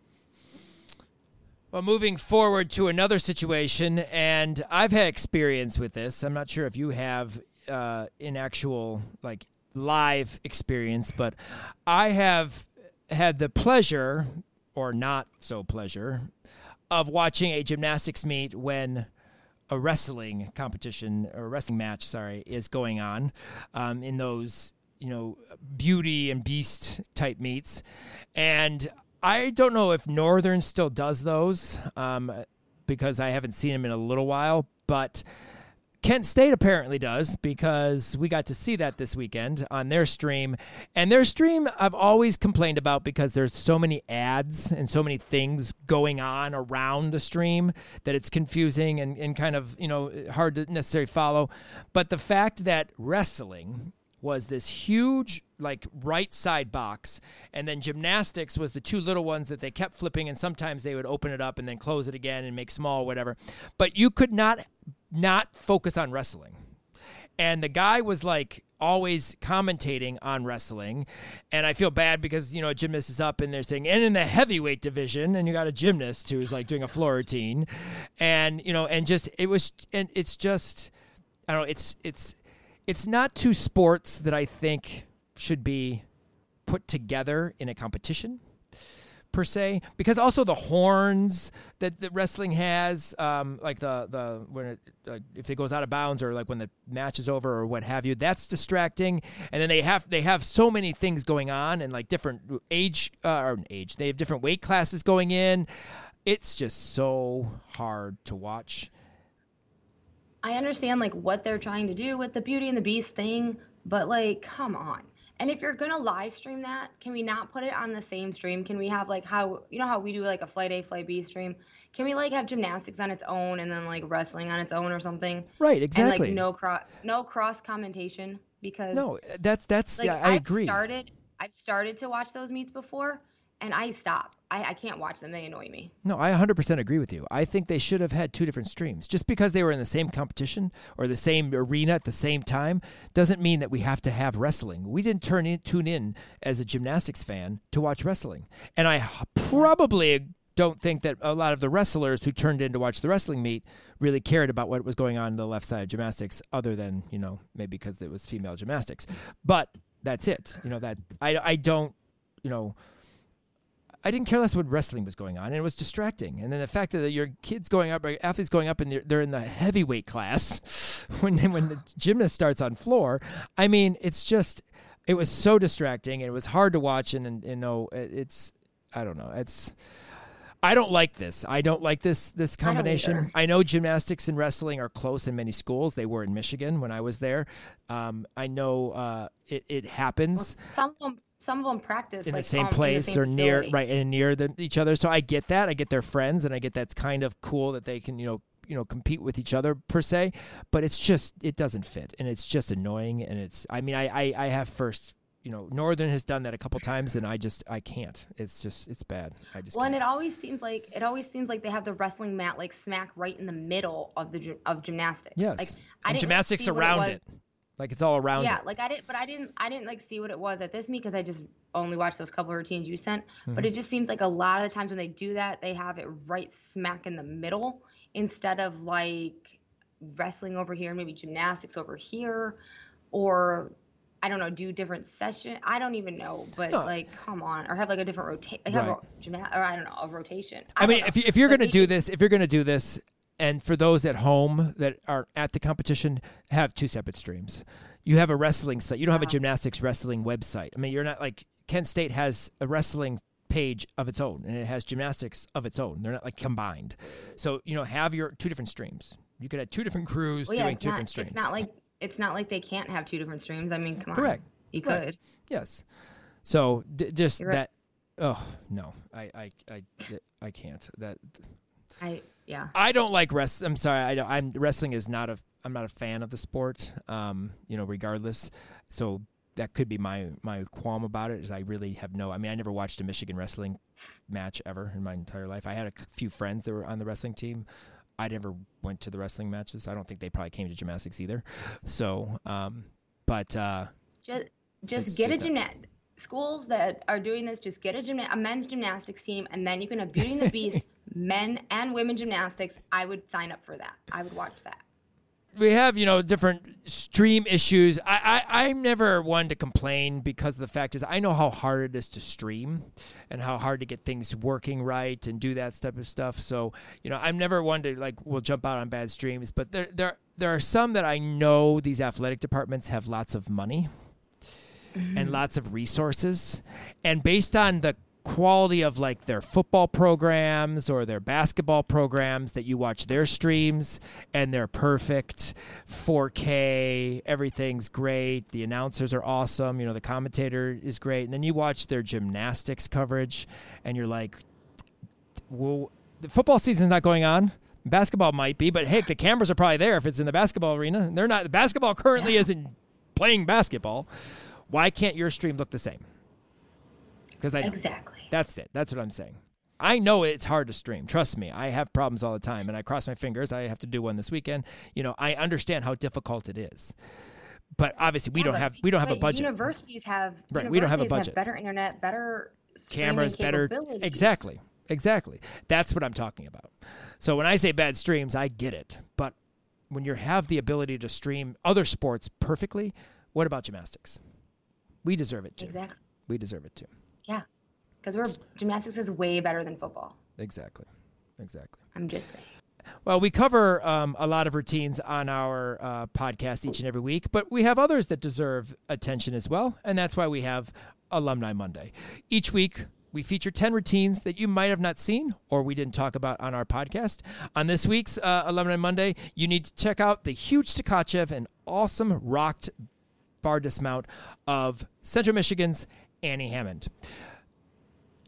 Well, moving forward to another situation, and I've had experience with this. I'm not sure if you have uh, in actual like live experience, but I have had the pleasure, or not so pleasure, of watching a gymnastics meet when a wrestling competition or wrestling match, sorry, is going on um, in those you know beauty and beast type meets, and I don't know if Northern still does those um, because I haven't seen them in a little while, but Kent State apparently does because we got to see that this weekend on their stream. And their stream I've always complained about because there's so many ads and so many things going on around the stream that it's confusing and, and kind of, you know, hard to necessarily follow. But the fact that wrestling was this huge like right side box and then gymnastics was the two little ones that they kept flipping and sometimes they would open it up and then close it again and make small whatever but you could not not focus on wrestling. And the guy was like always commentating on wrestling. And I feel bad because, you know, a gymnast is up and they're saying, and in the heavyweight division, and you got a gymnast who's like doing a floor routine. And, you know, and just, it was, and it's just, I don't know, it's, it's, it's not two sports that I think should be put together in a competition per se, because also the horns that, that wrestling has, um, like the the when it, uh, if it goes out of bounds or like when the match is over or what have you, that's distracting. And then they have they have so many things going on and like different age uh, or age, they have different weight classes going in. It's just so hard to watch. I understand like what they're trying to do with the Beauty and the Beast thing, but like, come on and if you're gonna live stream that, can we not put it on the same stream? Can we have like how you know how we do like a flight A, flight B stream? Can we like have gymnastics on its own and then like wrestling on its own or something? Right, exactly. And like no cross no cross commentation because No, that's that's like, yeah, I I've agree. Started I've started to watch those meets before and I stop. I, I can't watch them. They annoy me. No, I 100% agree with you. I think they should have had two different streams. Just because they were in the same competition or the same arena at the same time doesn't mean that we have to have wrestling. We didn't turn in, tune in as a gymnastics fan to watch wrestling. And I probably don't think that a lot of the wrestlers who turned in to watch the wrestling meet really cared about what was going on in the left side of gymnastics other than, you know, maybe because it was female gymnastics. But that's it. You know, that I, I don't, you know, I didn't care less what wrestling was going on, and it was distracting. And then the fact that your kids going up, or athletes going up, and they're, they're in the heavyweight class when they, when the gymnast starts on floor. I mean, it's just it was so distracting, and it was hard to watch. And, and you know, it's I don't know. It's I don't like this. I don't like this this combination. either. I, know gymnastics and wrestling are close in many schools. They were in Michigan when I was there. Um, I know uh, it it happens Some of them, some of them practice in like, the same um, in the place same or near right and near the, each other. So I get that. I get their friends, and I get that's kind of cool that they can you know you know compete with each other per se. But it's just it doesn't fit, and it's just annoying. And it's I mean I I, I have first. You know, Northern has done that a couple times, and I just I can't. It's just it's bad. I just Well, and it always seems like it always seems like they have the wrestling mat like smack right in the middle of the of gymnastics. yes, Like and I gymnastics around was. it, like it's all around Yeah, it. like I didn't, but I didn't, I didn't like see what it was at this meet because I just only watched those couple routines you sent. Mm-hmm. But it just seems like a lot of the times when they do that, they have it right smack in the middle instead of like wrestling over here, and maybe gymnastics over here, or I don't know, do different session. I don't even know, but No. like, come on, or have like a different rotation, like have Right. a gymna- or I don't know, a rotation. I don't mean, know. if, you, if you're But going to they do this, if you're going to do this, and for those at home that are at the competition, have two separate streams. You have a wrestling site. You don't have a uh-huh. gymnastics wrestling website. I mean, you're not like Kent State has a wrestling page of its own, and it has gymnastics of its own. They're not like combined. So you know, have your two different streams. You could have two different crews well, yeah, doing two not, different streams. it's not like it's not like they can't have two different streams. I mean, come on, Correct. you could. Yes. So d- just right. that. Oh no, I I I I can't. That I yeah. I don't like rest. I'm sorry. I don't, I'm wrestling is not a. I'm not a fan of the sport. Um, you know, regardless. So that could be my my qualm about it. Is I really have no. I mean, I never watched a Michigan wrestling match ever in my entire life. I had a few friends that were on the wrestling team. I never went to the wrestling matches. I don't think they probably came to gymnastics either. So, um, but uh, Just just get just a gymnast. Schools that are doing this, just get a gymna- a men's gymnastics team, and then you can have Beauty and the Beast, men and women gymnastics. I would sign up for that. I would watch that. we have you know different stream issues I, I i'm never one to complain because the fact is i know how hard it is to stream and how hard to get things working right and do that type of stuff so you know i'm never one to like will jump out on bad streams but there there there are some that i know these athletic departments have lots of money mm-hmm. and lots of resources and based on the quality of like their football programs or their basketball programs that you watch their streams and they're perfect. 4K everything's great. The announcers are awesome. You know the commentator is great. And then you watch their gymnastics coverage and you're like well the football season's not going on. Basketball might be but heck the cameras are probably there if it's in the basketball arena. They're not the basketball currently isn't playing basketball. Why can't your stream look the same? Because I. Exactly. That's it. That's what I'm saying. I know it's hard to stream. Trust me. I have problems all the time and I cross my fingers. I have to do one this weekend. You know, I understand how difficult it is. But obviously we Yeah, don't but- have we don't have a budget. Universities have Right, we don't have a universities budget. better internet, better Cameras better. Exactly. Exactly. That's what I'm talking about. So when I say bad streams, I get it. But when you have the ability to stream other sports perfectly, what about gymnastics? We deserve it too. Exactly. We deserve it too. Yeah. Because we're gymnastics is way better than football. Exactly. Exactly. I'm just saying. Well, we cover um, a lot of routines on our uh, podcast each and every week, but we have others that deserve attention as well, and that's why we have Alumni Monday. Each week, we feature 10 routines that you might have not seen or we didn't talk about on our podcast. On this week's uh, Alumni Monday, you need to check out the huge Tkachev and awesome rocked bar dismount of Central Michigan's Annie Hammond.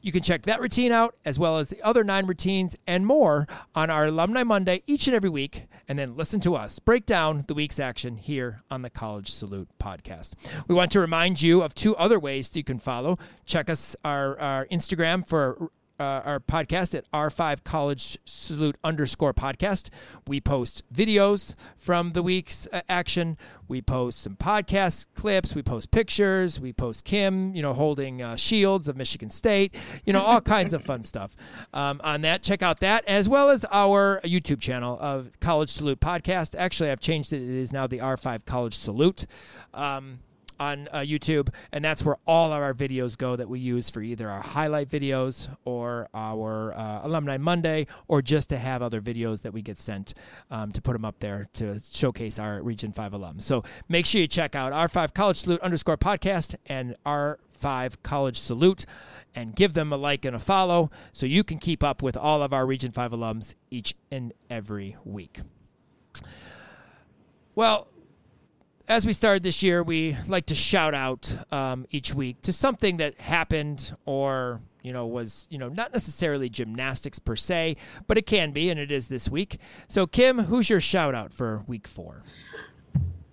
You can check that routine out as well as the other nine routines and more on our Alumni Monday each and every week, and then listen to us break down the week's action here on the College Salute podcast. We want to remind you of two other ways that you can follow. Check us our, our Instagram for uh, our podcast at R5 College Salute underscore podcast. We post videos from the week's uh, action. We post some podcast clips. We post pictures. We post Kim, you know, holding uh, shields of Michigan State. You know, all kinds of fun stuff um, on that. Check out that as well as our YouTube channel of College Salute podcast. Actually, I've changed it. It is now the R5 College Salute. Um, on uh, YouTube, and that's where all of our videos go that we use for either our highlight videos or our uh, Alumni Monday, or just to have other videos that we get sent um, to put them up there to showcase our Region 5 alums. So make sure you check out R5 College Salute underscore podcast and R5 College Salute and give them a like and a follow so you can keep up with all of our Region 5 alums each and every week. Well, as we started this year, we like to shout out um, each week to something that happened or you know was you know not necessarily gymnastics per se, but it can be, and it is this week. So, Kim, who's your shout out for week four?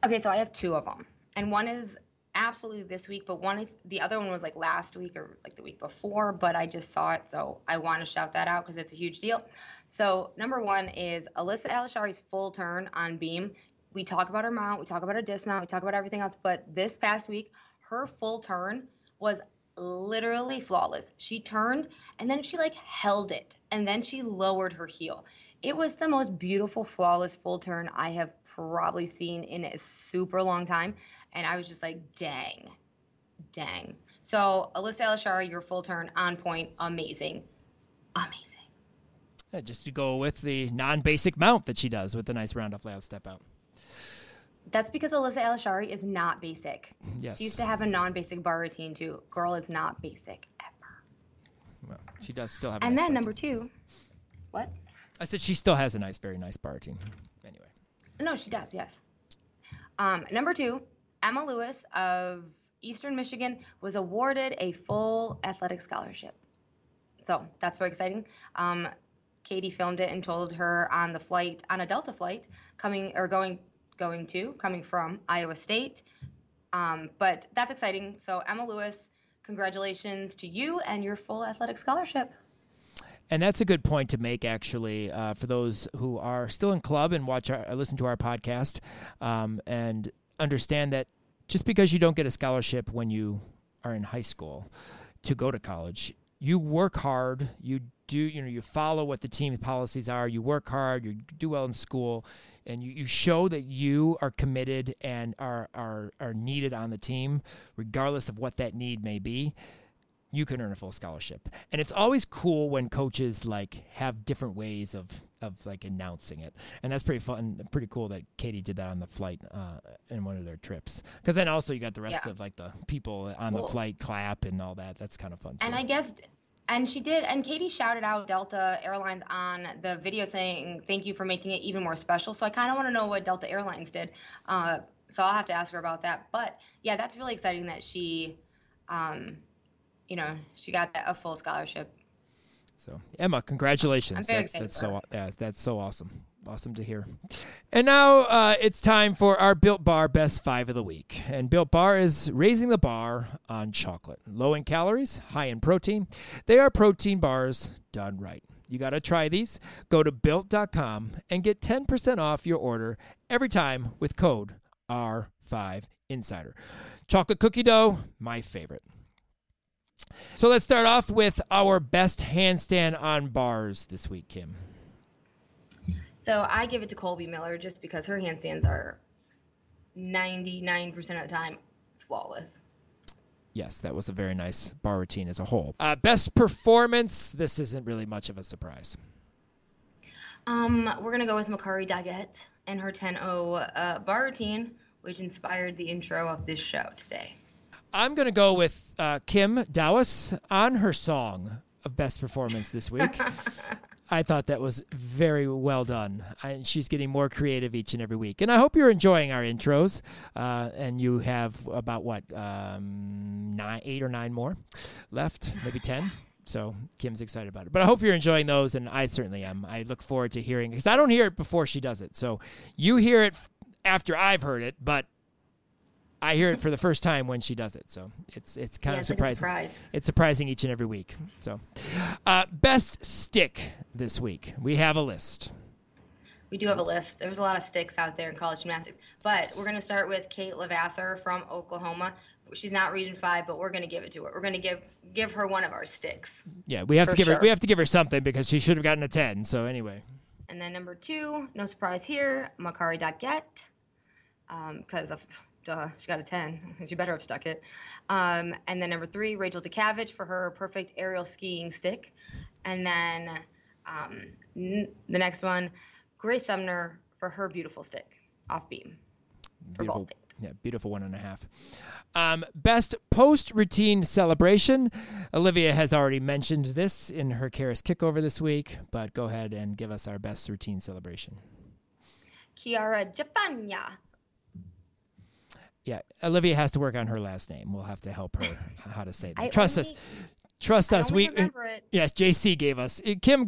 Okay, so I have two of them, and one is absolutely this week, but one the other one was like last week or like the week before, but I just saw it, so I want to shout that out because it's a huge deal. So number one is Alyssa Alishari's full turn on beam we talk about her mount, we talk about her dismount, we talk about everything else, but this past week, her full turn was literally flawless. She turned and then she like held it and then she lowered her heel. It was the most beautiful, flawless full turn I have probably seen in a super long time. And I was just like, dang, dang. So, Alyssa Alishari, your full turn on point, amazing, amazing. Yeah, just to go with the non basic mount that she does with the nice round off layout step out. That's because Alyssa Alishari is not basic. Yes. She used to have a non-basic bar routine too. Girl is not basic ever. Well, she does still have. a and nice then number two, what? I said she still has a nice, very nice bar routine. Anyway. No, she does. Yes. Um, number two, Emma Lewis of Eastern Michigan was awarded a full athletic scholarship. So that's very exciting. Um, Katie filmed it and told her on the flight, on a Delta flight, coming or going going to, coming from Iowa State. Um, but that's exciting. So, Emma Lewis, congratulations to you and your full athletic scholarship. And that's a good point to make, actually, uh, for those who are still in club and watch our, listen to our podcast, um, and understand that just because you don't get a scholarship when you are in high school to go to college, you work hard, you do, you know, you follow what the team policies are, you work hard, you do well in school, and you, you show that you are committed and are, are, are needed on the team, regardless of what that need may be, you can earn a full scholarship. And it's always cool when coaches like have different ways of, of like announcing it. And that's pretty fun, pretty cool that Katie did that on the flight uh, in one of their trips. Because then also you got the rest yeah. of like the people on the flight clap and all that. That's kind of fun. Too. And I guess and she did, and Katie shouted out Delta Airlines on the video saying, Thank you for making it even more special. So I kind of want to know what Delta Airlines did. Uh, so I'll have to ask her about that. But yeah, that's really exciting that she, um, you know, she got a full scholarship. So Emma, congratulations. That's, that's so yeah, that's so awesome. Awesome to hear. And now uh, it's time for our Built Bar Best Five of the Week. And Built Bar is raising the bar on chocolate. Low in calories, high in protein. They are protein bars done right. You got to try these. Go to built.com and get 10% off your order every time with code R5Insider. Chocolate cookie dough, my favorite. So let's start off with our best handstand on bars this week, Kim. So I give it to Colby Miller just because her handstands are 99% of the time flawless. Yes, that was a very nice bar routine as a whole. Uh, best performance. This isn't really much of a surprise. Um, we're gonna go with Makarri Doggette and her 10-0 uh, bar routine, which inspired the intro of this show today. I'm gonna go with uh, Kim Dowis on her song of best performance this week. I thought that was very well done. And she's getting more creative each and every week. And I hope you're enjoying our intros. Uh, and you have about what, um, nine, eight or nine more left, maybe 10. So Kim's excited about it. But I hope you're enjoying those, and I certainly am. I look forward to hearing because I don't hear it before she does it. So you hear it after I've heard it, but I hear it for the first time when she does it. So it's it's kind yeah, of surprising. Like surprise. It's surprising each and every week. So, uh, best stick this week. We have a list. We do have a list. There's a lot of sticks out there in college gymnastics, but we're going to start with Kate LeVasseur from Oklahoma. She's not Region Five, but we're going to give it to her. We're going to give give her one of our sticks. Yeah, we have to give sure. her we have to give her something because she should have gotten a ten. So anyway. And then number two, no surprise here, Makarri Doggette, because um, of duh, she got a 10. She better have stuck it. Um, and then number three, Rachel Dukavich for her perfect aerial skiing stick. And then um, n- the next one, Grace Sumner for her beautiful stick off beam for Ball Beautiful. State. Yeah, beautiful one and a half. Um, best post routine celebration. Olivia has already mentioned this in her Karis kickover this week, but go ahead and give us our best routine celebration. Kiara Gianfagna. Yeah, Olivia has to work on her last name. We'll have to help her how to say that. I Trust only- us. Trust I us. We remember it. yes, JC gave us. uh, Kim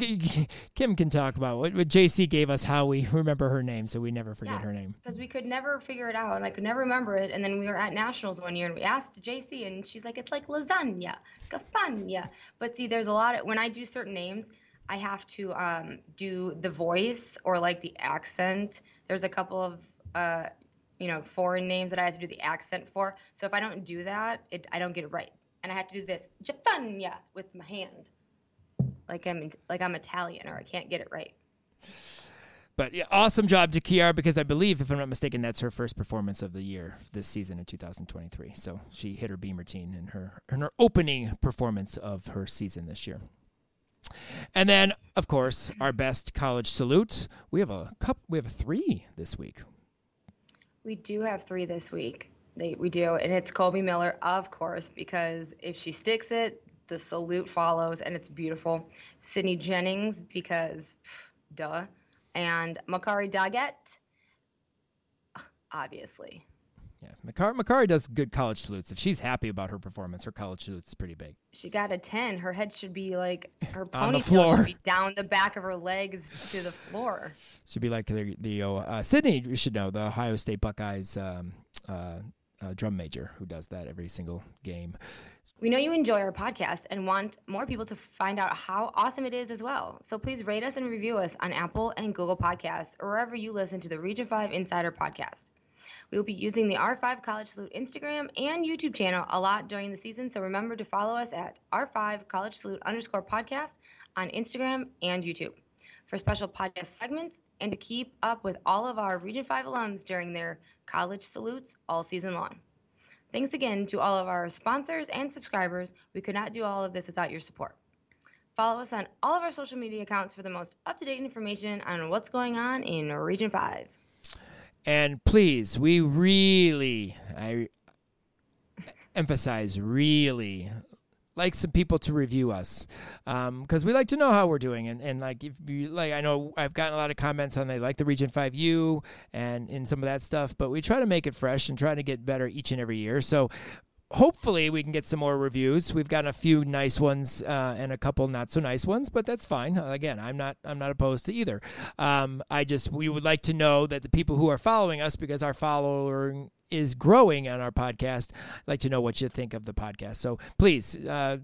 Kim can talk about what, what JC gave us how we remember her name, so we never forget Yeah. her name. because we could never figure it out and I could never remember it. And then we were at nationals one year and we asked JC and she's like, it's like lasagna, gafanya. But see, there's a lot of when I do certain names, I have to um, do the voice or like the accent. There's a couple of uh, you know foreign names that I have to do the accent for. So if I don't do that, it I don't get it right, and I have to do this Gianfagna with my hand, like I'm like I'm Italian or I can't get it right. But yeah, awesome job to Kiara because I believe, if I'm not mistaken, that's her first performance of the year this season in 2023. So she hit her beam routine in her in her opening performance of her season this year. And then, of course, our best college salute. We have a cup. We have a three this week. We do have three this week. They, we do, and it's Colby Miller, of course, because if she sticks it, the salute follows, and it's beautiful. Sydney Jennings, because pff, duh, and Makarri Doggette, obviously. Yeah, Makarri, Makarri does good college salutes. If she's happy about her performance, her college salute is pretty big. She got a 10. Her head should be like, her ponytail floor. should be down the back of her legs to the floor. Should be like the the uh, Sydney. You should know the Ohio State Buckeyes um, uh, uh, drum major who does that every single game. We know you enjoy our podcast and want more people to find out how awesome it is as well. So please rate us and review us on Apple and Google Podcasts or wherever you listen to the Region 5 Insider podcast. We will be using the R5 College Salute Instagram and YouTube channel a lot during the season, so remember to follow us at R5 College Salute underscore podcast on Instagram and YouTube for special podcast segments and to keep up with all of our Region 5 alums during their college salutes all season long. Thanks again to all of our sponsors and subscribers. We could not do all of this without your support. Follow us on all of our social media accounts for the most up to date information on what's going on in Region 5. And please, we really, I emphasize really, like some people to review us um, because we like to know how we're doing. And, and like, if you like, I know I've gotten a lot of comments on they like the Region 5U and in some of that stuff, but we try to make it fresh and try to get better each and every year. So hopefully we can get some more reviews. We've gotten a few nice ones uh, and a couple not so nice ones, but that's fine. Again, I'm not I'm not opposed to either. Um, I just we would like to know that the people who are following us because our following is growing on our podcast like to know what you think of the podcast. So please uh,